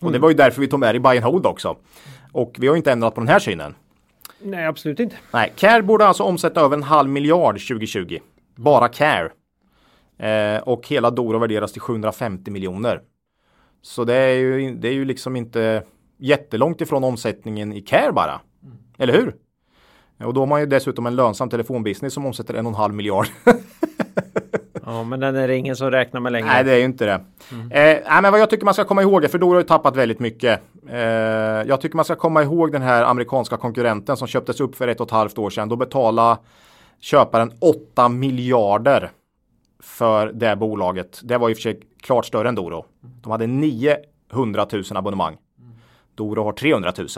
Och det var ju därför vi tog med i buy and hold också. Och vi har inte ändrat på den här synen. Nej, absolut inte. Nej, Care borde alltså omsätta över en halv miljard 2020. Bara Care. Eh, och hela Doro värderas till 750 miljoner. Så det är ju, det är ju liksom inte jättelångt ifrån omsättningen i Care bara. Eller hur? Och då har man ju dessutom en lönsam telefonbusiness som omsätter en och en halv miljard. [LAUGHS] [LAUGHS] Ja, men den är det ingen som räknar med längre. Nej, det är ju inte det. Eh, nej, men vad jag tycker man ska komma ihåg för Doro har ju tappat väldigt mycket. Eh, jag tycker man ska komma ihåg den här amerikanska konkurrenten som köptes upp för ett och ett halvt år sedan. Då betalade köparen 8 miljarder för det bolaget. Det var i och för sig klart större än Doro. De hade 900 000 abonnemang. Doro har 300 000.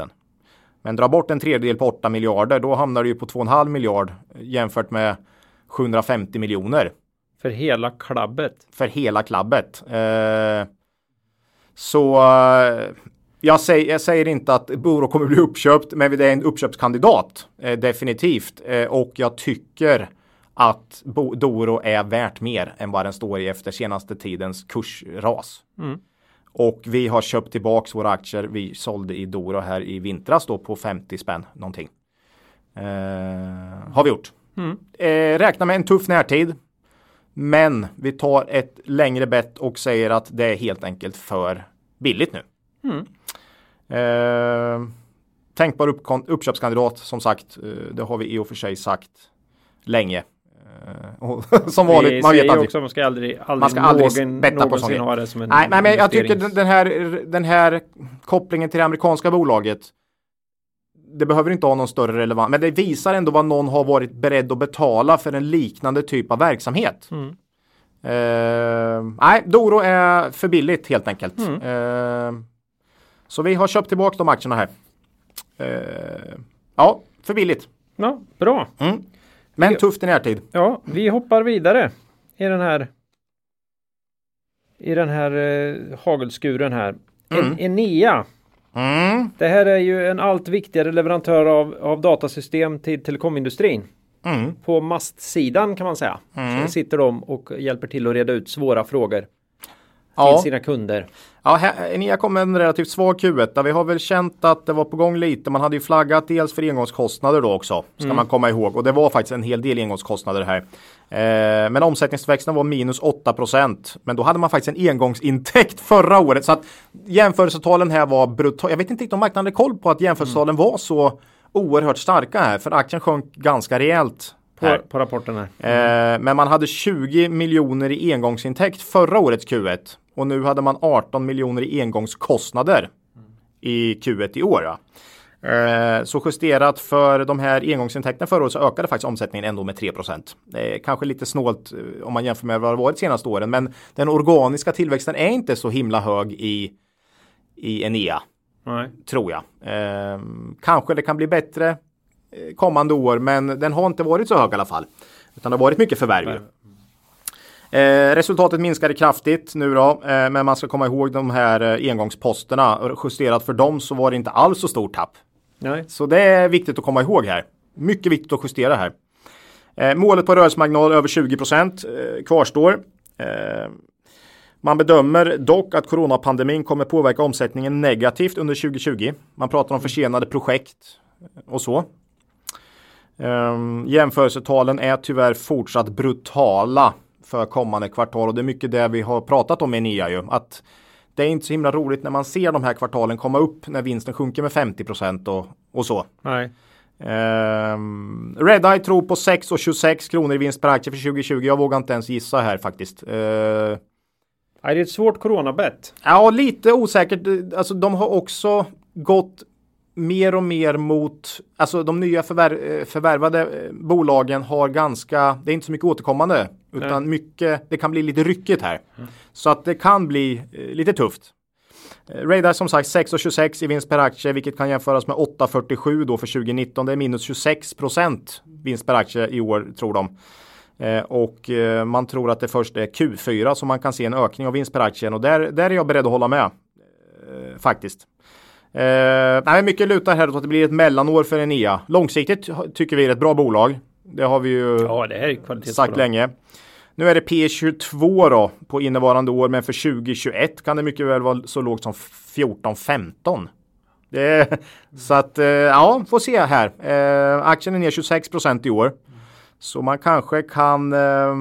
Men dra bort en tredjedel på 8 miljarder, då hamnar du ju på 2,5 miljard jämfört med 750 miljoner För hela klabbet. för hela klabbet. Eh, så eh, jag, säger, jag säger inte att Boro kommer bli uppköpt, men det är en uppköpskandidat. Eh, definitivt. Eh, och jag tycker att Doro är värt mer än vad den står i efter senaste tidens kursras. Och vi har köpt tillbaks våra aktier. Vi sålde i Doro här i vintras då på 50 spänn någonting. Eh, har vi gjort. Eh, räkna med en tuff närtid. Men vi tar ett längre bett och säger att det är helt enkelt för billigt nu. Eh, tänkbar uppkon- uppköpskandidat som sagt. Eh, det har vi i och för sig sagt länge. Eh, och [LAUGHS] som Vi vanligt, man vet aldrig. också man ska aldrig, aldrig, Man ska aldrig någon, betta på saker. ha det som en Nej, nej, men jag tycker den, här, den här kopplingen till det amerikanska bolaget. Det behöver inte ha någon större relevans, men det visar ändå vad någon har varit beredd att betala för en liknande typ av verksamhet. Mm. Eh, nej, Doro är för billigt helt enkelt. Mm. Eh, så vi har köpt tillbaka de aktierna här. Eh, ja, för billigt. Ja, bra. Men tufft i närtid. Ja, vi hoppar vidare i den här i den här eh, hagelskuren här. En, Enea. Mm. Det här är ju en allt viktigare leverantör av, av datasystem till telekomindustrin. Mm. På mastsidan kan man säga. Så sitter de och hjälper till att reda ut svåra frågor till Ja. sina kunder. Ja, Enea kom med en relativt svag Q1. Där vi har väl känt att det var på gång lite. Man hade ju flaggat dels för engångskostnader då också. Ska man komma ihåg. Och det var faktiskt en hel del engångskostnader här. Eh, men omsättningsväxten var minus 8% Men då hade man faktiskt en engångsintäkt [LAUGHS] förra året. Så att jämförelsetalen här var brutala. Jag vet inte riktigt om marknaden hade koll på att jämförelsetalen var så oerhört starka här. För aktien sjönk ganska rejält. På, på rapporten här. Eh, men man hade 20 miljoner i engångsintäkt förra årets Q1 och nu hade man 18 miljoner i engångskostnader i Q1 i år. Ja. Eh, så justerat för de här engångsintäkterna förra året så ökade faktiskt omsättningen ändå med 3 Det är kanske lite snålt eh, om man jämför med vad det varit de senaste åren men den organiska tillväxten är inte så himla hög i, i Enea Nej. tror jag. Eh, kanske det kan bli bättre eh, kommande år, men den har inte varit så hög i alla fall. Utan det har varit mycket förvärv. Eh, resultatet minskade kraftigt nu då, eh, men man ska komma ihåg de här eh, engångsposterna. Justerat för dem så var det inte alls så stort tapp. Nej. Så det är viktigt att komma ihåg här. Mycket viktigt att justera här. Eh, målet på rörelsemarginal över 20 procent eh, kvarstår. Eh, man bedömer dock att coronapandemin kommer påverka omsättningen negativt under 2020. Man pratar om försenade projekt och så. Um, jämförelsetalen är tyvärr fortsatt brutala för kommande kvartal och det är mycket det vi har pratat om i NIA ju. Att det är inte så himla roligt när man ser de här kvartalen komma upp när vinsten sjunker med 50 och, och så. Nej. Um, Redeye tror på 6,26 kronor i vinst per aktie för 2020. Jag vågar inte ens gissa här faktiskt. Uh, Nej, det är ett svårt coronabett. Ja, lite osäkert. Alltså de har också gått mer och mer mot, alltså de nya förvär, eh, förvärvade eh, bolagen har ganska, det är inte så mycket återkommande, utan mycket, det kan bli lite ryckigt här. Så att det kan bli eh, lite tufft. Radar som sagt 6,26 i vinst per aktie, vilket kan jämföras med 8,47 då för 2019. Det är minus 26 procent vinst per aktie i år tror de. Eh, och eh, man tror att det först är Q4 som man kan se en ökning av vinst per aktien och där, där är jag beredd att hålla med. Eh, faktiskt. Eh, nej, mycket lutar här åt att det blir ett mellanår för Enea. Långsiktigt tycker vi är ett bra bolag. Det har vi ju Ja, det sagt länge. Nu är det P22 då på innevarande år, men för 2021 kan det mycket väl vara så lågt som 14-15. Det är, så att eh, ja, får se här. Eh, aktien är ner 26% i år. Så man kanske kan eh,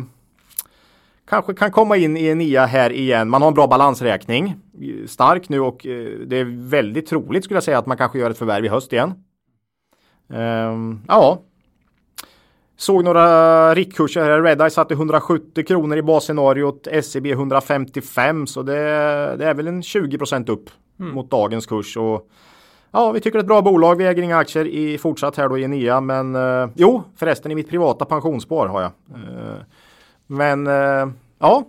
kanske kan komma in i en nia här igen. Man har en bra balansräkning. Stark nu och eh, det är väldigt troligt skulle jag säga att man kanske gör ett förvärv i höst igen. Ehm, ja, Såg några riktkurser här. Redeye satte 170 kronor i basscenariot. SEB 155 så det, det är väl en 20% upp mot dagens kurs. Och, ja, vi tycker det är ett bra bolag. Vi äger inga aktier i fortsatt här då i Enea. Men eh, jo, förresten i mitt privata pensionsspar har jag. Eh, men eh, ja.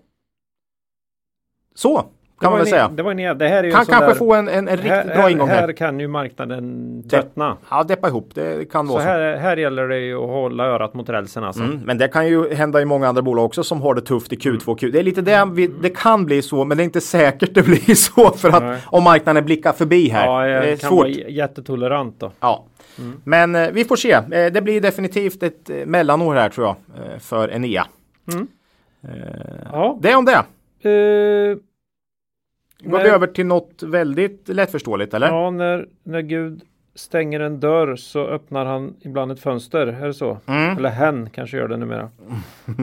Så kan man väl en, säga. Det var en, det här är Kan kanske där, få en, en, en riktigt här, bra ingång här. här kan ju marknaden tröttna. Ja, deppa ihop. Det kan Så vara så. här, här gäller det ju att hålla örat mot rälsen alltså. Mm, men det kan ju hända i många andra bolag också som har det tufft i Q2 Q. Det är lite det vi, det kan bli så, men det är inte säkert det [LAUGHS] blir så för att Nej. om marknaden blickar förbi här. Ja, det är jag kan svårt. vara jättetolerant då. Ja. Men eh, vi får se. Eh, det blir definitivt ett eh, mellanår här tror jag eh, för Enea. Eh, Ja. det om det. Eh, Går vi över till något väldigt lättförståeligt eller? ja, när, när Gud stänger en dörr så öppnar han ibland ett fönster. Är det så? Mm. Eller hen kanske gör det numera.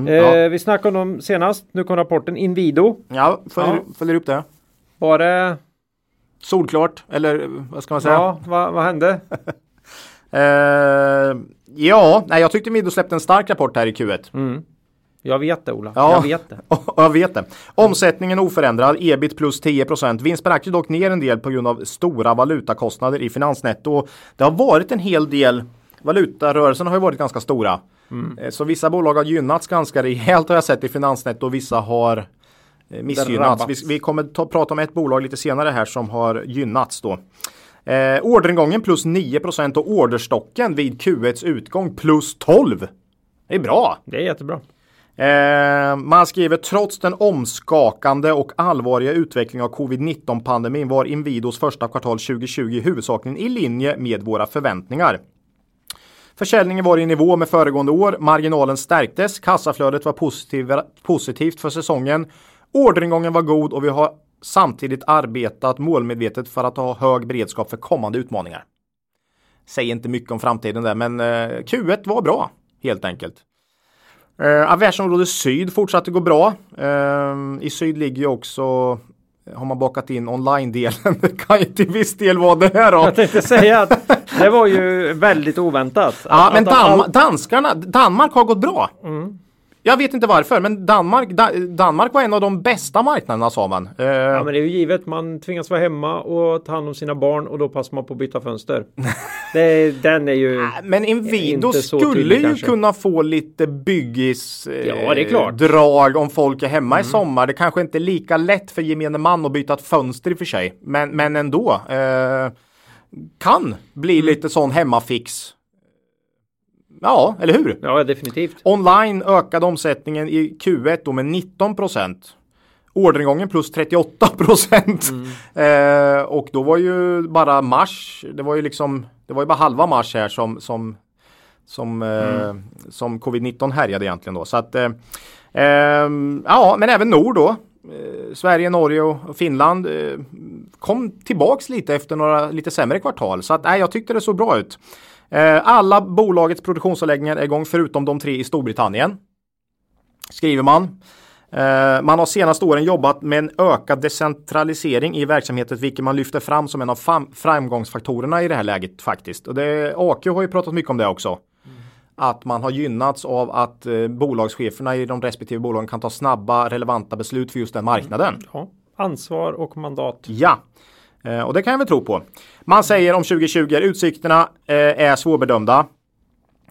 Ja. eh, vi snackade om dem senast. Nu kom rapporten Inwido. Ja, följer, Ja. följer upp det. Var det... Solklart, eller vad ska man säga? Ja, vad, vad hände? [LAUGHS] Eh, ja, nej, jag tyckte Mido släppte en stark rapport här i Q1. Mm. Jag vet det Ola. Ja. Jag vet det. [LAUGHS] jag vet det. Omsättningen oförändrad, ebit plus 10 Vinst per aktie dock ner en del på grund av stora valutakostnader i finansnetto. Det har varit en hel del Valutarörelserna har ju varit ganska stora. Eh, Så vissa bolag har gynnats ganska rejält har jag sett i finansnetto och vissa har eh, missgynnats. Vi, vi kommer ta, prata om ett bolag lite senare här som har gynnats då. Eh, orderingången plus 9% och orderstocken vid Q1s utgång plus 12. Det är bra. Det är jättebra. Eh, man skriver trots den omskakande och allvarliga utvecklingen av covid-19 pandemin var Inwidos första kvartal 2020 huvudsakligen i linje med våra förväntningar. Försäljningen var i nivå med föregående år, marginalen stärktes, kassaflödet var positiv, positivt för säsongen, orderingången var god och vi har samtidigt arbetat målmedvetet för att ha hög beredskap för kommande utmaningar. Säger inte mycket om framtiden där, men eh, Q1 var bra helt enkelt. Eh, affärsområde Syd fortsatte gå bra. Eh, I Syd ligger ju också har man bakat in online-delen. [LAUGHS] Det kan ju till viss del vara det här då. Jag tänkte säga att det var ju väldigt oväntat. Ja, men Dan all- danskarna, Danmark har gått bra. Mm. Jag vet inte varför, men Danmark, da Danmark var en av de bästa marknaderna sa man. Eh, Ja, men det är ju givet. Man tvingas vara hemma och ta hand om sina barn och då passar man på att byta fönster. [LAUGHS] det, den är ju... Men Inwido skulle tydlig ju kanske. kunna få lite byggis eh, Ja, det är klart. Mm. drag om folk är hemma i sommar. Det kanske inte är lika lätt för gemene man att byta ett fönster i och för sig. Men, men ändå. Eh, kan bli Mm. lite sån hemmafix. Ja, eller hur? Ja, definitivt. Online ökade omsättningen i Q1 då med 19% Orderingången plus 38 [LAUGHS] eh, och då var ju bara mars, det var ju liksom, det var ju bara halva mars här som, som, som, eh, som covid-19 härjade egentligen då. Så att, eh, ehm, ja, men även Nord då. Eh, Sverige, Norge och Finland eh, kom tillbaks lite efter några lite sämre kvartal. Så att, nej, jag tyckte det såg bra ut. Eh, alla bolagets produktionsanläggningar är igång förutom de tre i Storbritannien. Skriver man. Eh, man har senaste åren jobbat med en ökad decentralisering i verksamheten vilket man lyfter fram som en av fram framgångsfaktorerna i det här läget faktiskt. Och det, AQ har ju pratat mycket om det också. Att man har gynnats av att eh, bolagscheferna i de respektive bolagen kan ta snabba relevanta beslut för just den marknaden. Ja. Ansvar och mandat. Ja, eh, och det kan jag väl tro på. Man säger om 2020 utsikterna eh, är svårbedömda.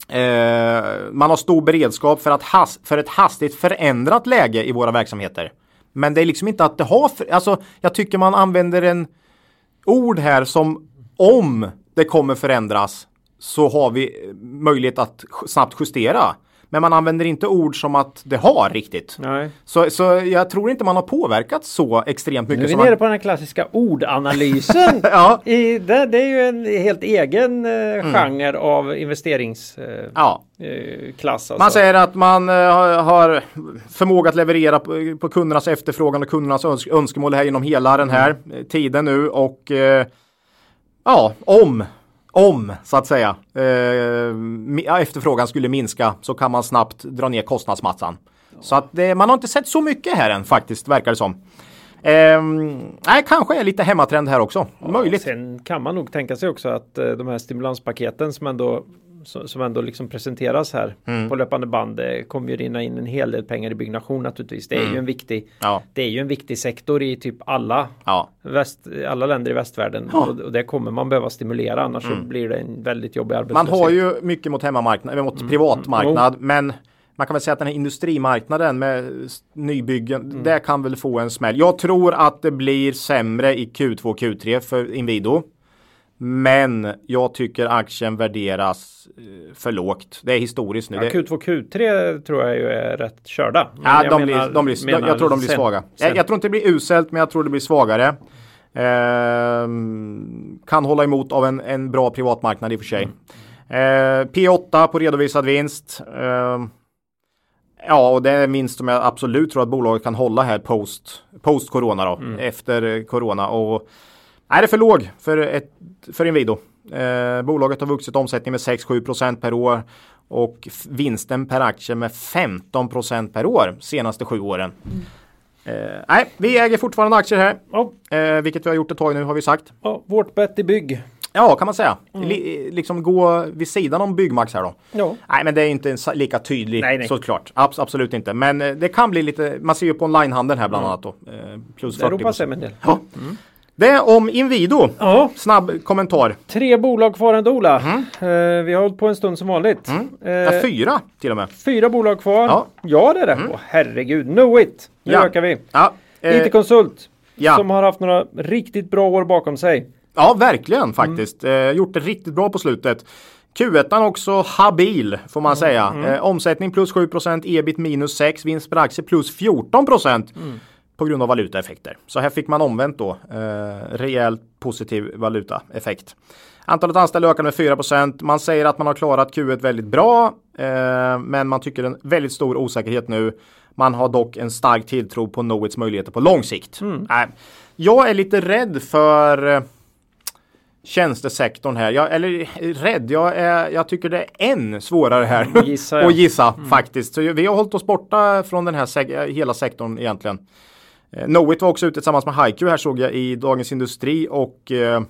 Eh, man har stor beredskap för, att has för ett hastigt förändrat läge i våra verksamheter. Men det är liksom inte att det har, för alltså jag tycker man använder en ord här som om det kommer förändras så har vi möjlighet att snabbt justera. Men man använder inte ord som att det har riktigt. Nej. Så, så jag tror inte man har påverkat så extremt Nu är mycket. vi som man... nere på den här klassiska ordanalysen. [LAUGHS] Ja. I, det, det är ju en helt egen eh, genre av investeringsklass. Eh, Ja, eh, klass alltså. man säger att man eh, har- förmåga att leverera på, på kundernas efterfrågan och kundernas öns önskemål här genom hela den här eh, tiden nu och eh, ja, om om så att säga eh, ja, efterfrågan skulle minska så kan man snabbt dra ner kostnadsmattan. Så att det, man har inte sett så mycket här än faktiskt verkar det som. Ehm, nej, kanske är lite hemmatrend här också. Möjligt. Sen kan man nog tänka sig också att eh, de här stimulanspaketen som ändå som ändå liksom presenteras här Mm. på löpande band det kommer ju rinna in en hel del pengar i byggnation naturligtvis. Det är ju en viktig Mm. Ja, Det är ju en viktig sektor i typ alla ja. väst, alla länder i västvärlden Ja. Mm. och, och det kommer man behöva stimulera annars så blir det en väldigt jobbig Man arbetslöshet. har ju mycket mot hemmamarknad, mot privatmarknad, men man kan väl säga att den här industrimarknaden med nybyggen, det kan väl få en smäll. Jag tror att det blir sämre i Q2 och Q3 för Inwido. Men jag tycker aktien värderas eh, för lågt. Det är historiskt nu. Ja, Det- Q2 Q3 tror jag ju är rätt körda. Men Ja, jag de menar- blir, de blir, menar jag tror de blir sen- svaga. sen. Jag, jag tror inte det blir uselt, men jag tror det blir svagare. Ehm, kan hålla emot av en, en bra privatmarknad i och för sig. Ehm, P8 på redovisad vinst. Ehm, ja, och det är en vinst som jag absolut tror att bolaget kan hålla här post, post corona då, efter eh, corona. Och Nej, det är för låg för, ett, för Inwido. Eh, bolaget har vuxit omsättning med 6-7% per år och vinsten per aktie med 15% per år senaste sju åren. Eh, nej, vi äger fortfarande aktier här, Ja, eh, vilket vi har gjort ett tag nu har vi sagt. ja, vårt bett i bygg. Ja, kan man säga. Li, liksom gå vid sidan om Byggmax här då. Ja. Nej, men det är inte lika tydligt Nej, nej. såklart. Abs absolut inte. Men eh, det kan bli lite, man ser ju på onlinehandeln här bland annat då. Eh, plus Det 40 ropar sig en del. Ja. Det är om Inwido. Ja, Snabb kommentar. tre bolag kvar ändå Ola. Eh, vi har hållit på en stund som vanligt. Mm. Ja, Eh, fyra till och med. fyra bolag kvar. Ja. Ja, det är det. Åh, herregud, know it! Nu Ja. ökar vi. Ja, eh, IT-konsult ja. som har haft några riktigt bra år bakom sig. Ja, verkligen faktiskt. Eh, gjort det riktigt bra på slutet. Q1 också habil får man säga. Eh, omsättning plus 7% ebit minus 6, vinst per aktie plus 14 på grund av valutaeffekter. Så här fick man omvänt då. Eh, rejält positiv valutaeffekt. Antalet anställda ökar med 4% Man säger att man har klarat Q1 väldigt bra, eh, men man tycker en väldigt stor osäkerhet nu. Man har dock en stark tilltro på Knowits möjligheter på lång sikt. Mm. Nej, jag är lite rädd för eh, tjänstesektorn här. Jag, eller rädd, jag, är, jag tycker det är än svårare här Gissar jag. att gissa [LAUGHS] faktiskt. Så vi har hållit oss borta från den här sek- hela sektorn egentligen. Eh, Knowit var också ute tillsammans med Haiku här såg jag i Dagens Industri och eh,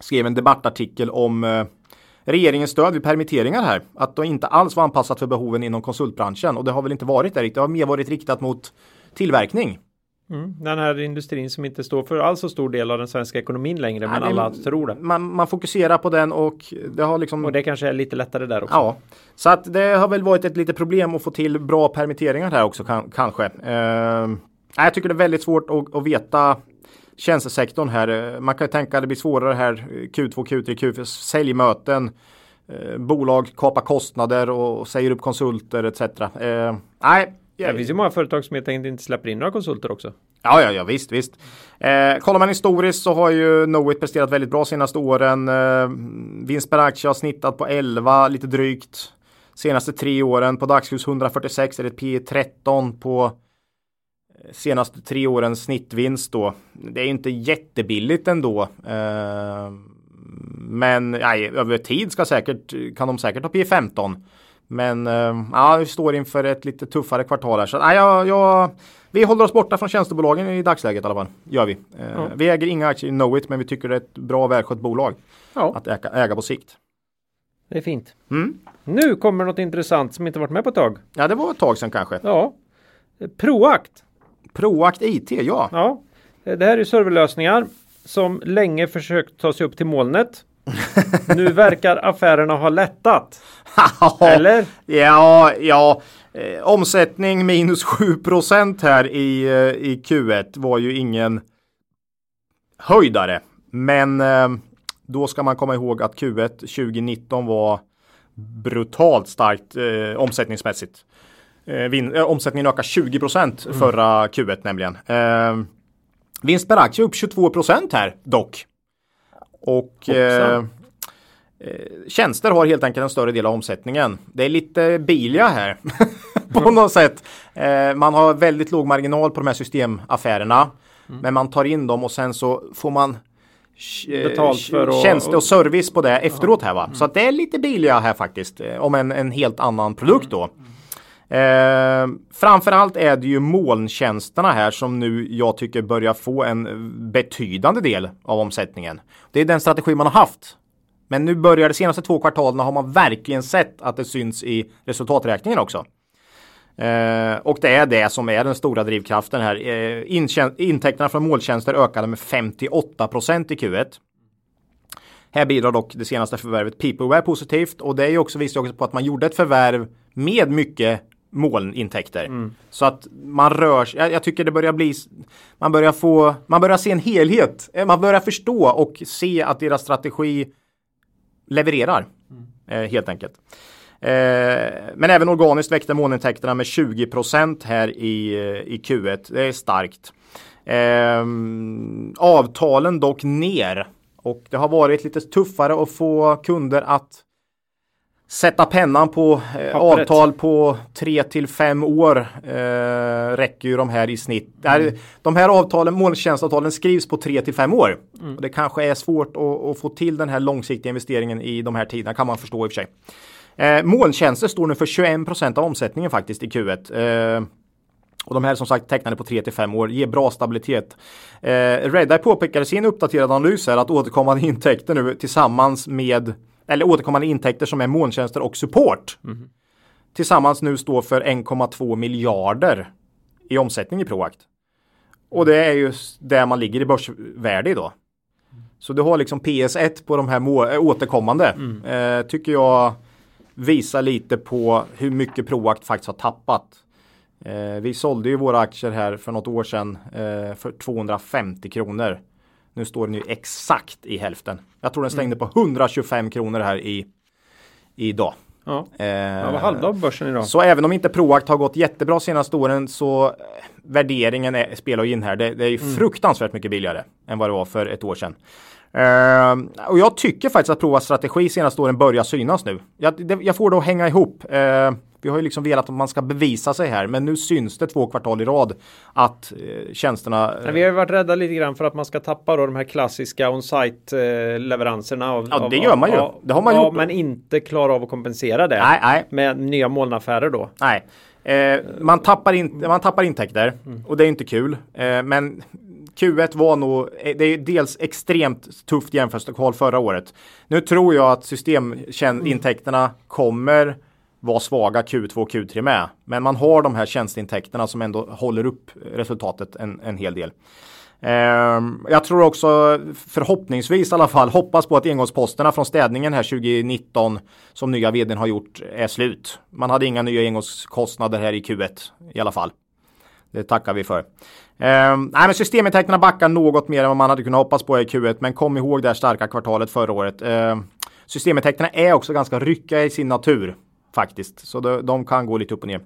skrev en debattartikel om eh, regeringens stöd vid permitteringar här. Att de inte alls var anpassat för behoven inom konsultbranschen och det har väl inte varit det riktigt. Det har mer varit riktat mot tillverkning. Mm. Den här industrin som inte står för alls så stor del av den svenska ekonomin längre, men det- alla tror det. Man, man fokuserar på den och det har liksom Och det kanske är lite lättare där också. Ja, så att det har väl varit ett litet problem att få till bra permitteringar här också kan, kanske. Eh, nej, jag tycker det är väldigt svårt att, att veta tjänstesektorn här. Eh, Man kan ju tänka att det blir svårare här Q2, Q3, Q4, säljmöten, eh, bolag kapar kostnader och, säger upp konsulter etc. Eh, nej, Det finns ju många företag som helt enkelt inte släpper in några konsulter också. Ja, ja, ja, visst, visst. Eh, kollar man historiskt så har ju Knowit presterat väldigt bra senaste åren. Eh, vinst per aktie har snittat på 11, lite drygt. Senaste tre åren på dagskurs 146 är det P 13 på eh, senaste tre årens snittvinst då. Det är ju inte jättebilligt ändå. Eh, men nej, över tid ska säkert, kan de säkert ha P 15. Men eh, ja, vi står inför ett lite tuffare kvartal här. Så nej, jag, jag, vi håller oss borta från tjänstebolagen i dagsläget i alla fall. Gör vi. Eh, Ja. Vi äger inga aktier i Knowit men vi tycker det är ett bra välskött bolag Ja, att äga, äga på sikt. det är fint. Mm. Nu kommer något intressant som inte varit med på ett tag. Ja, det var ett tag sedan kanske. Ja, Proact. Proact IT, ja. Ja, det här är serverlösningar som länge försökt ta sig upp till molnet. [LAUGHS] Nu verkar affärerna ha lättat. Eller? Ja, ja. Eh, omsättning minus 7% här i, eh, i Q1 var ju ingen höjdare. Men eh, då ska man komma ihåg att Q1 2019 var brutalt starkt eh, omsättningsmässigt. Eh, vin- eh, omsättningen ökade 20% förra Q1 nämligen. Eh, vinst per aktie upp 22% här dock. Och eh, eh, tjänster har helt enkelt en större del av omsättningen. Det är lite Bilia här [LAUGHS] på något sätt. Eh, man har väldigt låg marginal på de här systemaffärerna. Men man tar in dem och sen så får man eh, Betalt för att- tjänster och service på det efteråt här va. Så att det är lite Bilia här faktiskt. Om en, en helt annan produkt då. Eh, framförallt är det ju molntjänsterna här som nu jag tycker börjar få en betydande del av omsättningen. Det är den strategi man har haft. Men nu börjar de senaste två kvartalen har man verkligen sett att det syns i resultaträkningen också. Eh, och det är det som är den stora drivkraften här. Eh, intäkterna från måltjänster ökade med 58% i Q1. Här bidrar dock det senaste förvärvet Peopleware positivt och det är ju också visar också på att man gjorde ett förvärv med mycket molnintäkter. Så att man rör sig, jag, jag tycker det börjar bli, man börjar få, man börjar se en helhet. Eh, Man börjar förstå och se att deras strategi levererar. Eh, helt enkelt. Eh, men även organiskt växte molnintäkterna med 20% här i, i Q1. Det är starkt. Eh, avtalen dock ner. Och det har varit lite tuffare att få kunder att sätta pennan på eh, avtal på 3 till 5 år. Eh, räcker ju de här i snitt. Mm. De här avtalen, molntjänstavtalen skrivs på 3 till 5 år. Och det kanske är svårt att, att få till den här långsiktiga investeringen i de här tiderna kan man förstå i och för sig. Eh, molntjänster står nu för 21% av omsättningen faktiskt i Q1. Eh, och de här som sagt tecknade på 3 till 5 år ger bra stabilitet. Eh, Redeye påpekar i sin uppdaterade analys här att återkommande intäkter nu tillsammans med eller återkommande intäkter som är molntjänster och support tillsammans nu står för 1,2 miljarder i omsättning i Proact. Och det är ju där man ligger i börsvärde idag. Så du har liksom PS1 på de här återkommande. Eh, mm. återkommande. Eh, tycker jag visar lite på hur mycket Proact faktiskt har tappat. Eh, vi sålde ju våra aktier här för något år sedan eh, för 250 kronor. Nu står den ju exakt i hälften. Jag tror den stängde på 125 kronor här i idag. Ja, Eh, ja halvdag på börsen idag. så även om inte Proact har gått jättebra senaste åren så eh, värderingen är, spelar ju in här. Det, det är ju Mm. fruktansvärt mycket billigare än vad det var för ett år sedan. Eh, och jag tycker faktiskt att Proacts strategi senaste åren börjar synas nu. Jag, det, jag får att hänga ihop. Eh, vi har ju liksom velat att man ska bevisa sig här, men nu syns det två kvartal i rad att eh, tjänsterna Men vi har ju varit rädda lite grann för att man ska tappa då de här klassiska on-site eh, leveranserna. Av, Ja, av, det gör man ju. av- Det har man ja, gjort. Men inte klara av att kompensera det. Nej, nej. Med nya molnaffärer då. Nej, eh, man, tappar in, man tappar intäkter och det är inte kul. Eh, men Q1 var nog, eh, det är dels extremt tufft jämförelsekval förra året. Nu tror jag att systemintäkterna kommer vara svaga Q2 och Q3 med. Men man har de här tjänsteintäkterna som ändå håller upp resultatet en, en hel del. Ehm, jag tror också förhoppningsvis i alla fall hoppas på att engångsposterna från städningen här 2019 som nya vdn har gjort är slut. Man hade inga nya engångskostnader här i Q1 i alla fall. Det tackar vi för. Ehm, nej, men systemintäkterna backar något mer än vad man hade kunnat hoppas på i Q1, men kom ihåg det här starka kvartalet förra året. Ehm, systemintäkterna är också ganska ryckiga i sin natur faktiskt, så de, de kan gå lite upp och ner.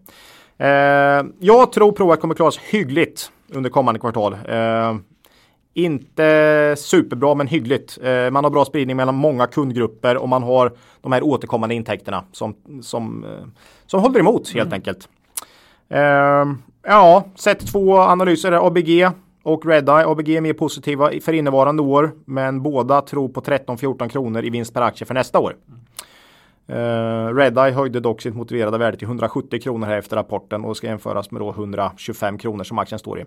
Ehm, jag tror Proact kommer klara sig hyggligt under kommande kvartal. Ehm, inte superbra men hyggligt. Eh, man har bra spridning mellan många kundgrupper och man har de här återkommande intäkterna som, som, eh, som håller emot helt enkelt. Ja, sett två analyser, där, ABG och Redeye. ABG är mer positiva för innevarande år men båda tror på 13-14 kronor i vinst per aktie för nästa år. Eh, uh, Redeye höjde dock sitt motiverade värde till 170 kronor här efter rapporten och ska jämföras med då 125 kronor som aktien står i.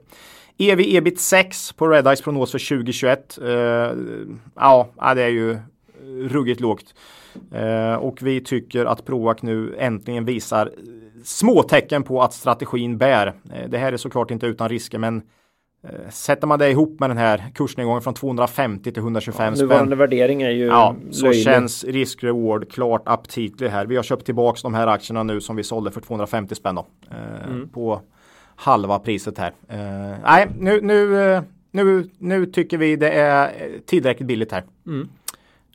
EV ebit 6 på Redeyes prognos för 2021. Uh, eh, ja, ja, det är ju ruggigt lågt. Uh, och vi tycker att Proac nu äntligen visar små tecken på att strategin bär. Uh, det här är såklart inte utan risker men uh, Sätter man det ihop med den här kursnedgången från 250 till 125 spänn. Nuvarande värdering är ju Ja, så löjlig. känns risk-reward klart aptitlig här. Vi har köpt tillbaks de här aktierna nu som vi sålde för 250 spänn då, eh, på halva priset här. Eh, nej, nu, nu, eh, nu, nu tycker vi det är eh, tillräckligt billigt här.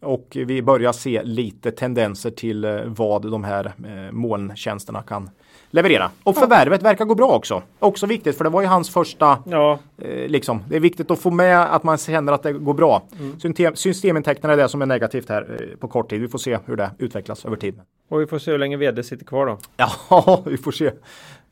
Och vi börjar se lite tendenser till eh, vad de här eh, molntjänsterna kan leverera. Och förvärvet verkar gå bra också. Också viktigt för det var ju hans första Ja, Eh, liksom. Det är viktigt att få med att man känner att det går bra. System, systemintäkterna är det som är negativt här eh, på kort tid. Vi får se hur det utvecklas över tid. och vi får se hur länge vd sitter kvar då. [LAUGHS] Ja, vi får se.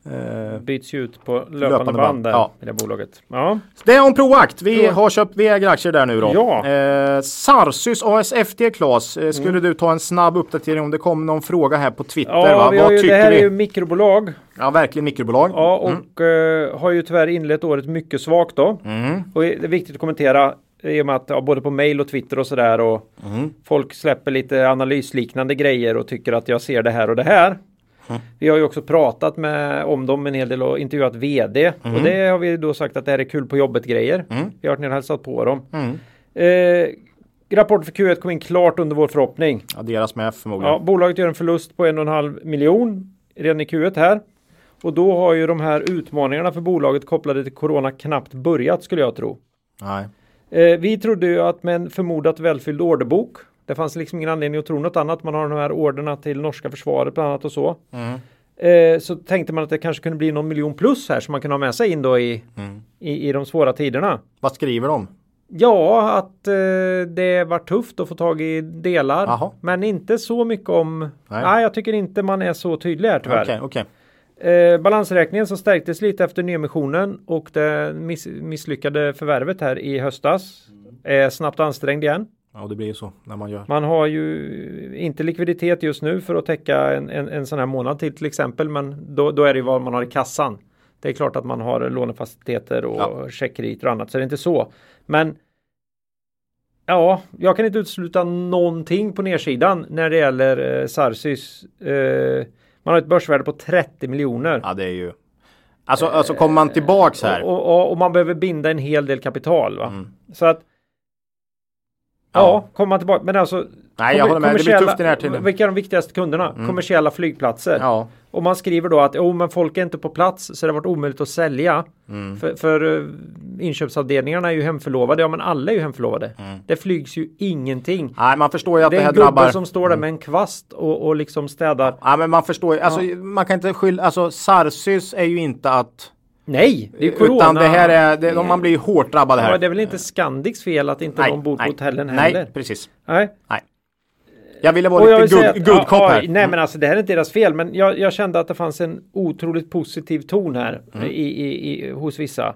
Eh, Byts ju ut på löpande, Löpande band, där ja. i det bolaget. Ja, det är om Proact. Vi Ja. har köpt, vi äger aktier där nu då. Ja. Eh, Sarsys ASFT Klas. Eh, skulle du ta en snabb uppdatering om det kom någon fråga här på Twitter? ja va? Vad ju, det tycker här vi? är ju mikrobolag. Ja, verkligen mikrobolag. Ja, och eh, har ju tyvärr inlett året mycket svagt då. Mm. Och det är viktigt att kommentera i och med att ja, både på mail och Twitter och sådär och Mm. folk släpper lite analysliknande grejer och tycker att jag ser det här och det här. Mm. Vi har ju också pratat med, om dem en hel del och intervjuat vd och det har vi då sagt att det här är kul på jobbet grejer. Mm. Vi har varit nere och hälsat på dem. Mm. Eh, rapporten för Q1 kom in klart under vår förhoppning. Ja, deras med förmodligen. Ja, bolaget gör en förlust på en och en halv miljon redan i Q1 här. Och då har ju de här utmaningarna för bolaget kopplade till corona knappt börjat skulle jag tro. Nej. Eh, vi trodde ju att med en förmodat välfylld orderbok. Det fanns liksom ingen anledning att tro något annat. Man har de här orderna till norska försvaret bland annat och så. Mm. Eh, så tänkte man att det kanske kunde bli någon miljon plus här som man kunde ha med sig in då i, Mm. i, i de svåra tiderna. Vad skriver de? Ja, att eh, det var tufft att få tag i delar. Jaha. Men inte så mycket om... Nej. Nej, jag tycker inte man är så tydlig här tyvärr. Okej, okej. Eh, balansräkningen som stärktes lite efter nyemissionen och det miss misslyckade förvärvet här i höstas är snabbt ansträngd igen. Ja, det blir ju så när man gör. Man har ju inte likviditet just nu för att täcka en, en, en sån här månad till till exempel, men då, då är det ju vad man har i kassan. Det är klart att man har lånefaciliteter och Ja. checkkrediter och annat, så det är inte så. Men ja, jag kan inte utesluta någonting på nedsidan när det gäller eh, Sarsys. Eh, man har ett börsvärde på 30 miljoner. Ja, det är ju. Alltså, alltså kommer man tillbaks här. Och, och, och man behöver binda en hel del kapital. Va? Mm. Så att Ja. Ja, man tillbaka. Men alltså. Nej, jag håller med. Det blir tufft den här tiden. Vilka är de viktigaste kunderna? Kommersiella flygplatser. Ja. Och man skriver då att oh, men folk är inte på plats så det har varit omöjligt att sälja. Mm. För, för eh, inköpsavdelningarna är ju hemförlovade. Ja men alla är ju hemförlovade. Det flygs ju ingenting. Nej, man förstår ju att Det det, är här en gubbe drabbar. som står där med en kvast och, och liksom städar. Ja, men man förstår ju. Alltså, man kan inte skylla. Alltså, Sarsys är ju inte att. Nej, det är corona. Utan det här är. Det, man blir ju hårt drabbad här. Ja, det är väl inte Scandics fel att inte de bor på hotellen nej, heller. precis. Nej. Nej. Jag ville vara lite good, att- good ja, cop ja, här. Mm. Nej men alltså det här är inte deras fel men jag, jag kände att det fanns en otroligt positiv ton här Mm. i, i, i, hos vissa.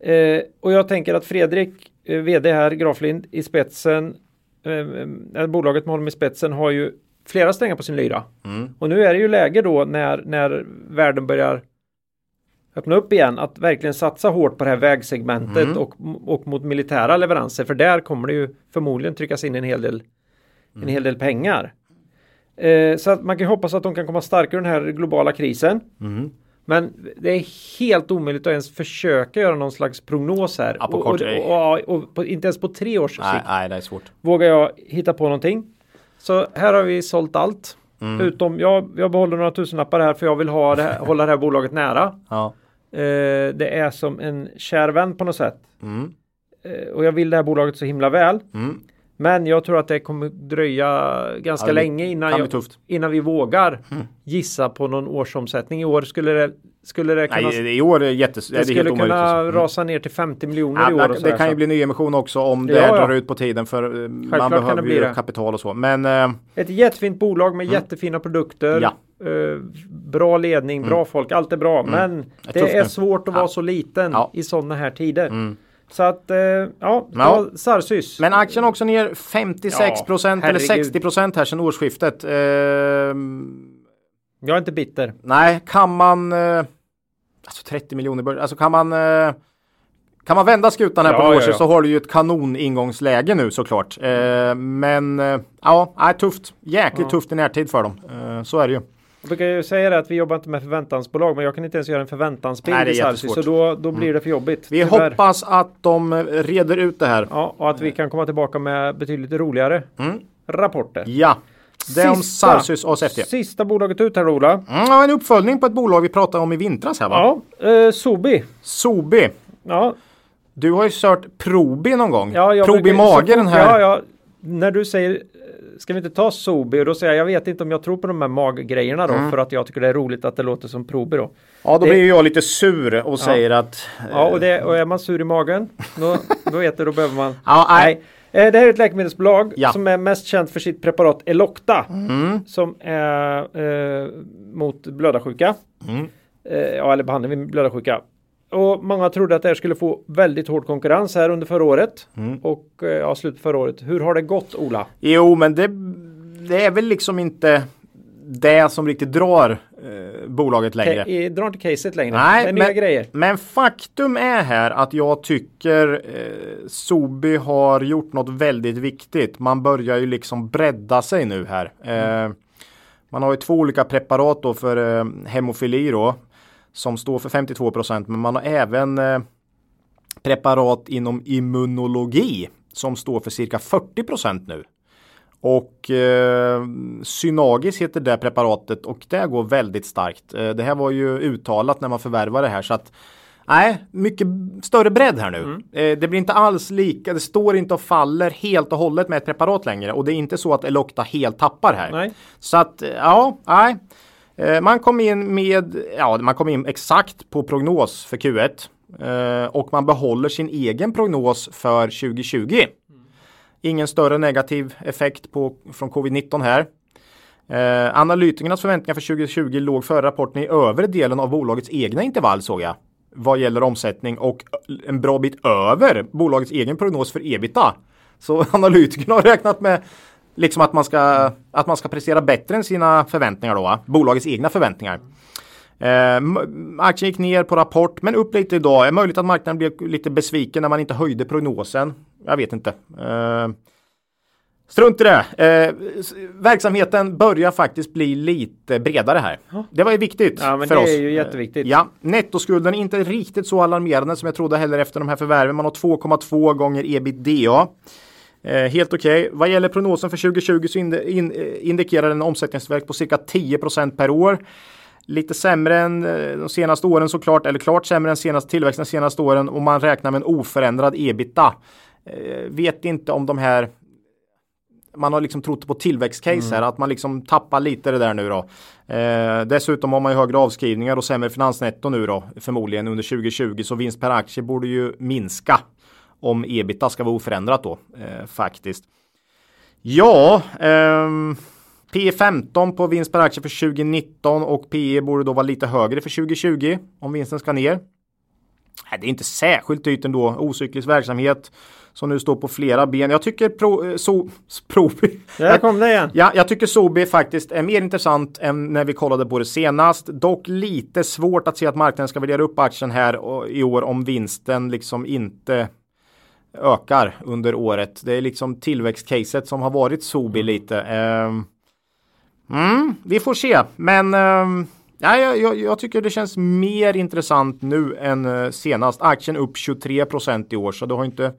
Eh, och jag tänker att Fredrik, eh, vd här, Graflind i spetsen, eh, eh, bolaget med honom i spetsen har ju flera strängar på sin lyra. Mm. Och nu är det ju läge då när, när världen börjar öppna upp igen att verkligen satsa hårt på det här vägsegmentet Mm. och, och mot militära leveranser för där kommer det ju förmodligen tryckas in en hel del, en hel del pengar. Eh, så att man kan hoppas att de kan komma starkare ur den här globala krisen. Mm. Men det är helt omöjligt att ens försöka göra någon slags prognos här. Ja, och, och, och, och, inte ens på tre års Nej, sikt nej, det är svårt. vågar jag hitta på någonting. Så här har vi sålt allt. Mm. Utom jag, jag behåller några tusenlappar här för jag vill ha det här, hålla det här bolaget nära. Ja. Eh, det är som en kär vän på något sätt. Mm. Eh, och jag vill det här bolaget så himla väl. Mm. Men jag tror att det kommer dröja ganska Ja, det länge innan, jag, innan vi vågar gissa på någon årsomsättning. I år skulle det, skulle det kunna, Nej, i år är det jättes... det det skulle helt kunna Mm. rasa ner till 50 miljoner Ja, i år. det sådär, kan ju bli nyemission också om det Ja, ja. drar ut på tiden för eh, man kan det behöver ju det. kapital och så. Men eh, Ett jättefint bolag med jättefina produkter. Ja. Eh, bra ledning, bra folk, allt är bra. Men är det är svårt att Ja. vara så liten Ja. i sådana här tider. Så att, eh, ja, Ja. ja. Sarsys. Men aktien också ner 56 procent Ja, eller herregud. 60 procent här sedan årsskiftet. Ehm, Jag är inte bitter. nej, kan man... Eh, alltså 30 miljoner bör, Alltså kan man... Eh, kan man vända skutan här Ja, på ja, några år ja. så har du ju ett kanon ingångsläge nu såklart. Eh, men eh, ja, tufft. Jäkligt tufft i närtid för dem. Eh, så är det ju. Jag brukar ju säga det att vi jobbar inte med förväntansbolag men jag kan inte ens göra en förväntansbild Nej, det är i Sarsys så. Mm. då, då blir det för jobbigt. Vi tyvärr. hoppas att de reder ut det här. Ja, och att vi kan komma tillbaka med betydligt roligare rapporter. Ja, det är om Sarsys och SFT. Sista bolaget ut här Ola. Mm, en uppföljning på ett bolag vi pratade om i vintras här va? Ja, eh, Sobi. Sobi. Ja, Du har ju kört Probi någon gång. Ja, Probi brukar- mage den här. Ja, ja. När du säger Ska vi inte ta Sobi? Och då säger jag jag vet inte om jag tror på de här maggrejerna Mm. då för att jag tycker det är roligt att det låter som Probi då. Ja, då Det- blir jag lite sur och säger att... Ja, och, det, och är man sur i magen då, då vet du, då behöver man. Ja, nej. Eh, Det här är ett läkemedelsbolag Ja. som är mest känt för sitt preparat Elocta. Mm. Som är eh, mot blödarsjuka. Mm. Eh, ja, eller behandling vid blödarsjuka. Och många trodde att det här skulle få väldigt hård konkurrens här under förra året. Mm. Och eh, ja, slutet på förra året. Hur har det gått Ola? Jo, men det, det är väl liksom inte det som riktigt drar eh, bolaget längre. Ke- drar inte caset längre. Nej, är nya men, grejer. men faktum är här att jag tycker eh, Sobi har gjort något väldigt viktigt. Man börjar ju liksom bredda sig nu här. Eh, man har ju två olika preparat då för eh, hemofili då. Som står för 52 procent. Men man har även eh, preparat inom immunologi. Som står för cirka 40 procent nu. Och eh, Synagis heter det preparatet och det går väldigt starkt. Eh, det här var ju uttalat när man förvärvade det här så att Nej, mycket större bredd här nu. Eh, det blir inte alls lika, det står inte och faller helt och hållet med ett preparat längre och det är inte så att Elocta helt tappar här. Nej. Så att eh, ja, nej. Eh, man kom in med, ja man kom in exakt på prognos för Q1 eh, och man behåller sin egen prognos för 2020. Ingen större negativ effekt på, från covid-19 här. Eh, analytikernas förväntningar för 2020 låg före rapporten i övre delen av bolagets egna intervall såg jag. Vad gäller omsättning och en bra bit över bolagets egen prognos för ebita. Så [LAUGHS] analytikerna har räknat med liksom att man ska, att man ska prestera bättre än sina förväntningar då. Bolagets egna förväntningar. Eh, aktien gick ner på rapport men upp lite idag. Är möjligt att marknaden blev lite besviken när man inte höjde prognosen. Jag vet inte. Eh, strunt i det. Eh, verksamheten börjar faktiskt bli lite bredare här. Det var ju viktigt Ja, men för det oss. är ju jätteviktigt. Ja, nettoskulden är inte riktigt så alarmerande som jag trodde heller efter de här förvärven. Man har 2,2 gånger ebitda. Eh, helt okej. Vad gäller prognosen för 2020 så eh, indikerar den en omsättningstillväxt på cirka 10% per år. Lite sämre än eh, de senaste åren såklart, eller klart sämre än senaste tillväxten de senaste åren och man räknar med en oförändrad ebita. Vet inte om de här man har liksom trott på tillväxtcase mm. här, att man liksom tappar lite det där nu då. Eh, dessutom har man ju högre avskrivningar och sämre finansnetto nu då, förmodligen under 2020, så vinst per aktie borde ju minska om ebita ska vara oförändrat då, eh, faktiskt. Ja, ehm, P 15 på vinst per aktie för 2019 och PE borde då vara lite högre för 2020 om vinsten ska ner. Det är inte särskilt dyrt ändå, ocyklisk verksamhet som nu står på flera ben. Jag tycker Pro, eh, so, Probi. Där kom det igen. Ja, jag tycker Sobi faktiskt är mer intressant än när vi kollade på det senast. Dock lite svårt att se att marknaden ska värdera upp aktien här i år om vinsten liksom inte ökar under året. Det är liksom tillväxtcaset som har varit Sobi mm. lite. Ehm, mm, vi får se, men um, ja, jag, jag, tycker det känns mer intressant nu än uh, senast. Aktien upp 23% i år, så det har inte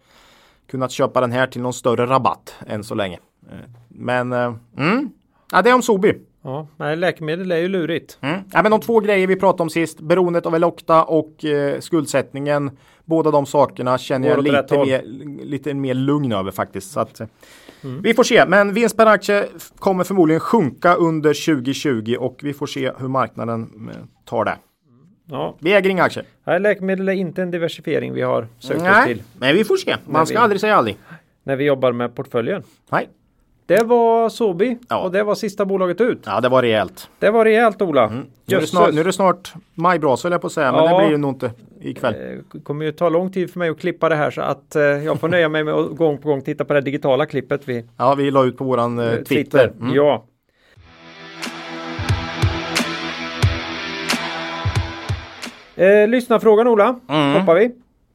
kunnat köpa den här till någon större rabatt än så länge. Eh, men uh, mm, ja, det är om Sobi. Ja, nej, läkemedel är ju lurigt. Mm. Ja, men de två grejer vi pratade om sist, beroendet av Elocta och eh, skuldsättningen. Båda de sakerna känner jag lite mer, lite mer lugn över faktiskt. Så att, mm. Vi får se, men vinst per aktie kommer förmodligen sjunka under 2020 och vi får se hur marknaden eh, tar det. Ja. Vi äger inga aktier. Nej, läkemedel är inte en diversifiering vi har sökt Nej, oss till. Men vi får se. Man ska vi, aldrig säga aldrig. När vi jobbar med portföljen. Nej. Det var Sobi ja. och det var sista bolaget ut. Ja, det var rejält. Det var rejält Ola. Mm. Nu, är det snart, nu är det snart majbrasa höll jag på att säga, men det blir ju nog inte ikväll. Det eh, kommer ju ta lång tid för mig att klippa det här så att eh, jag får nöja mig med att gång på gång titta på det digitala klippet vi. Ja, vi la ut på våran eh, Twitter. Twitter. Mm. Ja. Eh, lyssnarfrågan Ola, mm. hoppar vi.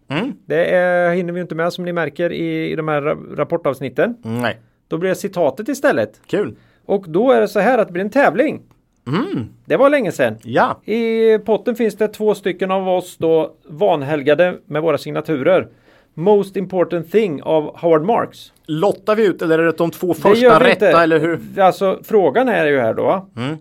Mm. Det är, hinner vi inte med som ni märker i, i de här rapportavsnitten. Nej. Då blir det citatet istället. Kul. Och då är det så här att det blir en tävling. Mm. Det var länge sedan. Ja. I potten finns det två stycken av oss då vanhelgade med våra signaturer. Most important thing av Howard Marks. Lottar vi ut eller är det de två första rätta inte. eller hur? Alltså frågan är ju här då. Mm.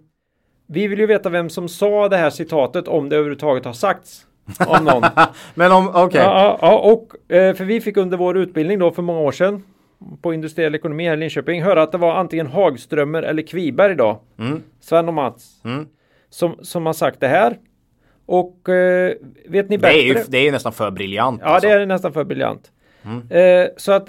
Vi vill ju veta vem som sa det här citatet om det överhuvudtaget har sagts. Om någon. [LAUGHS] Men om, okej. Okay. Ja, ja, och eh, för vi fick under vår utbildning då för många år sedan på industriell ekonomi här i Linköping höra att det var antingen Hagströmer eller Kviberg då. Mm. Sven och Mats. Mm. Som, som har sagt det här. Och eh, vet ni bättre? Det är, ju, det är nästan för briljant. Ja, alltså. det är nästan för briljant. Mm. Eh, så att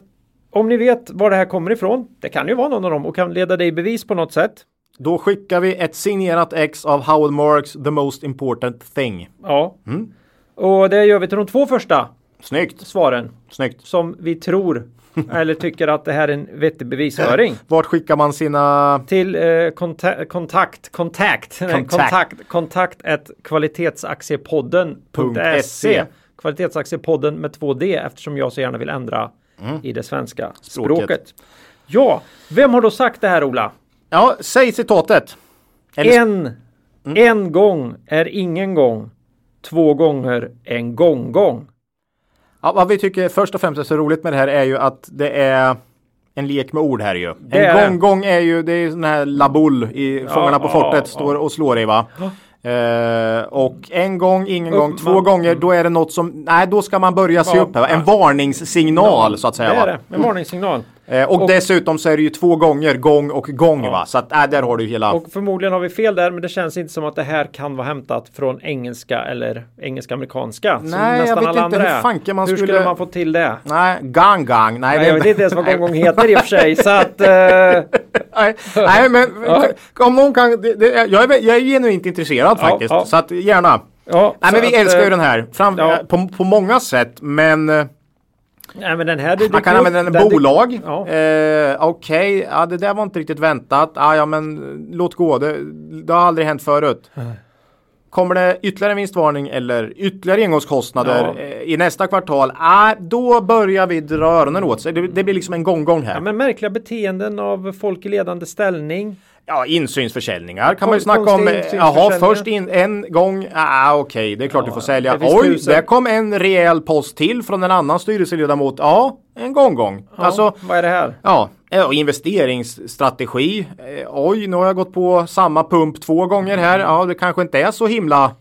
om ni vet var det här kommer ifrån. Det kan ju vara någon av dem och kan leda dig i bevis på något sätt. Då skickar vi ett signerat ex av Howard Marks The Most Important Thing. Ja. Mm. Och det gör vi till de två första Snyggt. svaren. Snyggt. Som vi tror [LAUGHS] eller tycker att det här är en vettig bevisföring. [LAUGHS] Vart skickar man sina? Till eh, konta kontakt, kontakt, kontakt, kontakt ett kvalitetsaktiepodden.se Kvalitetsaktiepodden med två D eftersom jag så gärna vill ändra mm. i det svenska språket. språket. Ja, vem har då sagt det här Ola? Ja, säg citatet. Eller... En, mm. en gång är ingen gång. Två gånger en gång-gång. Ja, vad vi tycker först och främst är så roligt med det här är ju att det är en lek med ord här ju. Det en gång-gång är ju, det är sån här labull i Fångarna ja, på fortet, ja, står och slår i va. Uh, och en gång, ingen gång, två man, gånger, då är det något som, nej då ska man börja se upp här. En varningssignal så att säga. Det är det, en varningssignal. Eh, och, och, dessutom så är det ju två gånger gång och gång ja. va. Så att äh, där har du hela. Och förmodligen har vi fel där men det känns inte som att det här kan vara hämtat från engelska eller engelska amerikanska. Nej jag vet inte hur fanken man hur skulle. skulle man få till det? Nej, gang gang. Nej, Nej det... jag vet inte ens [LAUGHS] vad gång gång heter i och för sig så att. Uh... [LAUGHS] Nej, nej men ja. om någon kan. Det, det, jag, är, jag är genuint intresserad ja, faktiskt. Så att gärna. Ja, Nej men vi att, älskar ju den här. Fram, på, på många sätt men Nej, men den här, det, Man kan använda den i bolag. Ja. Eh, Okej, okay. ja, det där var inte riktigt väntat. Ah, ja, men låt gå. Det, det har aldrig hänt förut. Kommer det ytterligare en vinstvarning eller ytterligare engångskostnader ja. Eh, i nästa kvartal? Ah, då börjar vi dra öronen åt sig. Det, det blir liksom en gång-gång här. Ja, men märkliga beteenden av folk i ledande ställning. Ja, insynsförsäljningar kan man ju snacka om. Jaha, först in en gång. Ah, Okej, okay, det är klart ja, du får sälja. Oj, tusen. där kom en rejäl post till från en annan styrelseledamot. Ja, en gång gång. Ja, alltså, vad är det här? Ja, Ja, investeringsstrategi. Eh, oj, nu har jag gått på samma pump två gånger här. Ja, det kanske inte är så himla...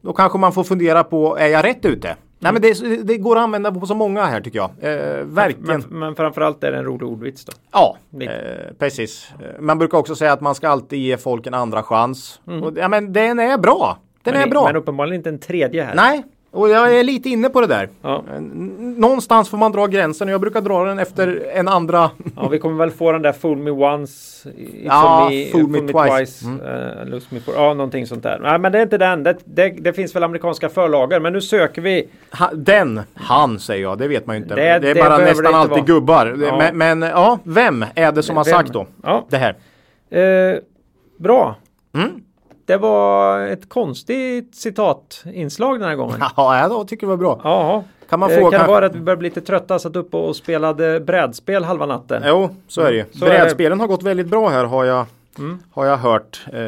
Då kanske man får fundera på, är jag rätt ute? Nej men det, det, går att använda på så många här tycker jag. Eh, verkligen. Men, men framförallt är det en rolig ordvits då. Ja, eh, precis. Eh, man brukar också säga att man ska alltid ge folk en andra chans. Mm. Och, ja men den är bra. Den men, är bra. Men uppenbarligen inte en tredje här. Nej, och jag är lite inne på det där. Ja. Någonstans får man dra gränsen och jag brukar dra den efter en andra. Ja, vi kommer väl få den där Fool Me Once. Ja, me, fool, me, me twice. twice mm. uh, lose me for, ja, någonting sånt där. Nej, men det är inte den. Det, det, det finns väl amerikanska förlager. Men nu söker vi. Ha, den, han säger jag. Det vet man ju inte. Det, det är bara nästan alltid vara. gubbar. Ja. Men, men, ja, vem är det som har sagt då? Ja. Det här. Uh, bra. Mm. Det var ett konstigt citatinslag den här gången. [LAUGHS] Ja, jag tycker det var bra. Ja. Kan, man få, kan, kan det vara att vi börjar bli lite trötta, satt uppe och spelade brädspel halva natten? Jo, så är det ju. Mm. Brädspelen har gått väldigt bra här har jag, mm. har jag hört. Eh,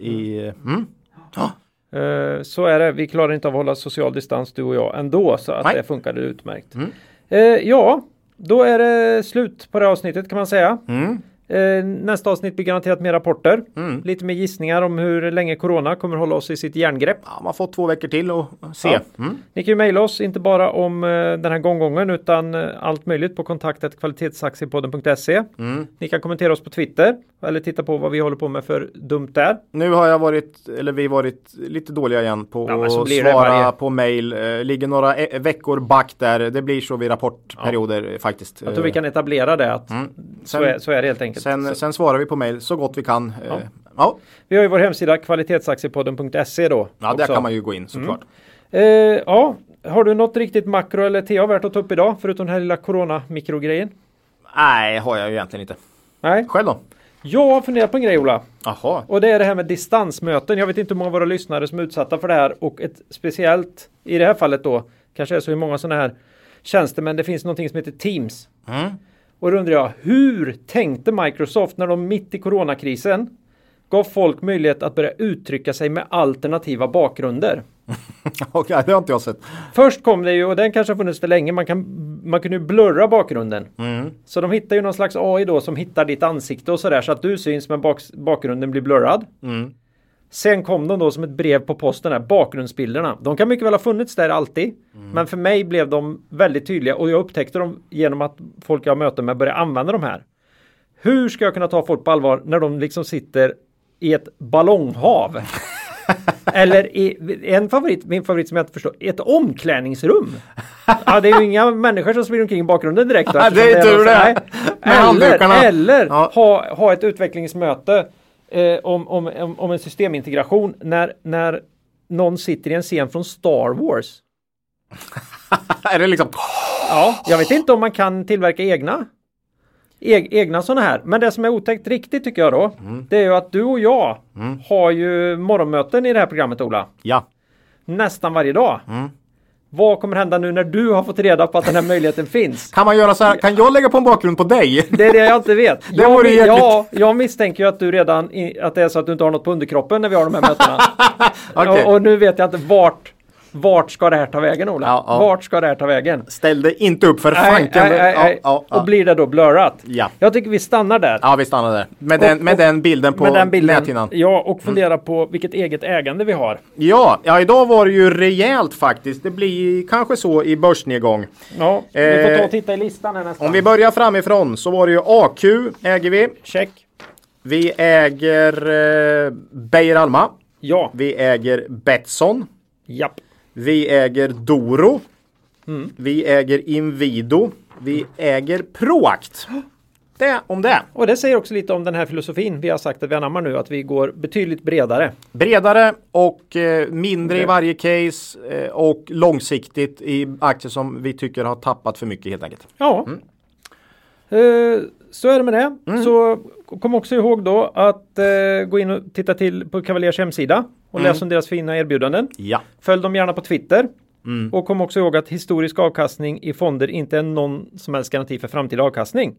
i, mm. ja. Eh, så är det. Vi klarar inte av att hålla social distans du och jag ändå så att Nej. det funkade utmärkt. Mm. Eh, ja, då är det slut på det avsnittet kan man säga. Mm. Eh, nästa avsnitt blir garanterat mer rapporter. Mm. Lite mer gissningar om hur länge Corona kommer hålla oss i sitt järngrepp. Ja, man får två veckor till och se. Ja. Mm. Ni kan ju mejla oss, inte bara om eh, den här gånggången utan eh, allt möjligt på kontaktet kvalitetsaktiepodden.se. Mm. Ni kan kommentera oss på Twitter eller titta på vad vi håller på med för dumt där. Nu har jag varit, eller vi varit lite dåliga igen på ja, att svara på mejl. Eh, ligger några e veckor back där. Det blir så vid rapportperioder ja. faktiskt. Jag tror vi kan etablera det att mm. Sen, så, är, så är det helt enkelt. Sen, sen svarar vi på mejl så gott vi kan. Ja. Eh, ja. Vi har ju vår hemsida kvalitetsaktiepodden.se då. Ja, också. där kan man ju gå in såklart. Mm. Eh, ja, har du något riktigt makro eller TA värt att ta upp idag? Förutom den här lilla corona mikrogrejen? Nej, har jag ju egentligen inte. Nej. Själv då? Jag har funderat på en grej Ola. Jaha. Och det är det här med distansmöten. Jag vet inte hur många av våra lyssnare som är utsatta för det här och ett speciellt i det här fallet då kanske är så hur många sådana här tjänster men det finns någonting som heter Teams. Mm. Och då undrar jag, hur tänkte Microsoft när de mitt i coronakrisen gav folk möjlighet att börja uttrycka sig med alternativa bakgrunder? [LAUGHS] Okej, okay, det har inte jag sett. Först kom det ju, och den kanske har funnits för länge, man, kan, man kunde ju blurra bakgrunden. Mm. Så de hittar ju någon slags AI då som hittar ditt ansikte och sådär så att du syns men bak, bakgrunden blir blurrad. Mm. Sen kom de då som ett brev på posten här, bakgrundsbilderna. De kan mycket väl ha funnits där alltid. Mm. Men för mig blev de väldigt tydliga och jag upptäckte dem genom att folk jag möter med började använda de här. Hur ska jag kunna ta folk på allvar när de liksom sitter i ett ballonghav? [LAUGHS] Eller i, en favorit, min favorit som jag inte förstår, ett omklädningsrum. Ja, det är ju inga människor som springer omkring i bakgrunden direkt. Då, det är tur det. Eller, eller ja. ha, ha ett utvecklingsmöte eh, om, om, om en systemintegration när, när någon sitter i en scen från Star Wars. [LAUGHS] är det liksom? Ja, jag vet inte om man kan tillverka egna. E egna sådana här. Men det som är otäckt riktigt tycker jag då. Mm. Det är ju att du och jag mm. har ju morgonmöten i det här programmet Ola. Ja. Nästan varje dag. Mm. Vad kommer hända nu när du har fått reda på att den här möjligheten finns? Kan man göra så här? Kan jag lägga på en bakgrund på dig? Det är det jag inte vet. det jag, jäkligt... ja, jag misstänker ju att du redan att det är så att du inte har något på underkroppen när vi har de här mötena. [LAUGHS] okay. och, och, nu vet jag inte vart vart ska det här ta vägen Ola? Ja, ja. Vart ska det här ta vägen? Ställ dig inte upp för fanken. Ja, och blir det då blurrat? Ja. Jag tycker vi stannar där. Ja, vi stannar där. Med, och, den, med och, den bilden på den bilden, näthinnan. Ja, och fundera mm. på vilket eget ägande vi har. Ja, ja, idag var det ju rejält faktiskt. Det blir kanske så i börsnedgång. Ja, vi får ta och eh, titta i listan här nästan. Om vi börjar framifrån så var det ju AQ äger vi. Check. Vi äger eh, Beijer Alma. Ja. Vi äger Betsson. Japp. Vi äger Doro. Mm. Vi äger Invido. Vi äger Proact. Det om det. Och det säger också lite om den här filosofin vi har sagt att vi anammar nu, att vi går betydligt bredare. Bredare och eh, mindre okay. i varje case eh, och långsiktigt i aktier som vi tycker har tappat för mycket helt enkelt. Ja. Mm. Eh, så är det med det. Mm. Så kom också ihåg då att gå in och titta till på Cavaliers hemsida och mm. läs om deras fina erbjudanden. Ja. Följ dem gärna på Twitter. Mm. Och kom också ihåg att historisk avkastning i fonder inte är någon som helst garanti för framtida avkastning.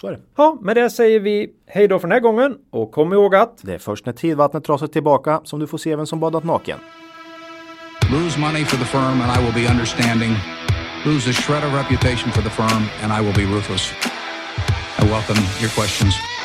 Så är det. Ja, med det säger vi hej då för den här gången och kom ihåg att det är först när tidvattnet drar sig tillbaka som du får se vem som badat naken. Lose money for the firm and I will be understanding. Lose a shred of reputation for the firm and I will be ruthless. I welcome your questions.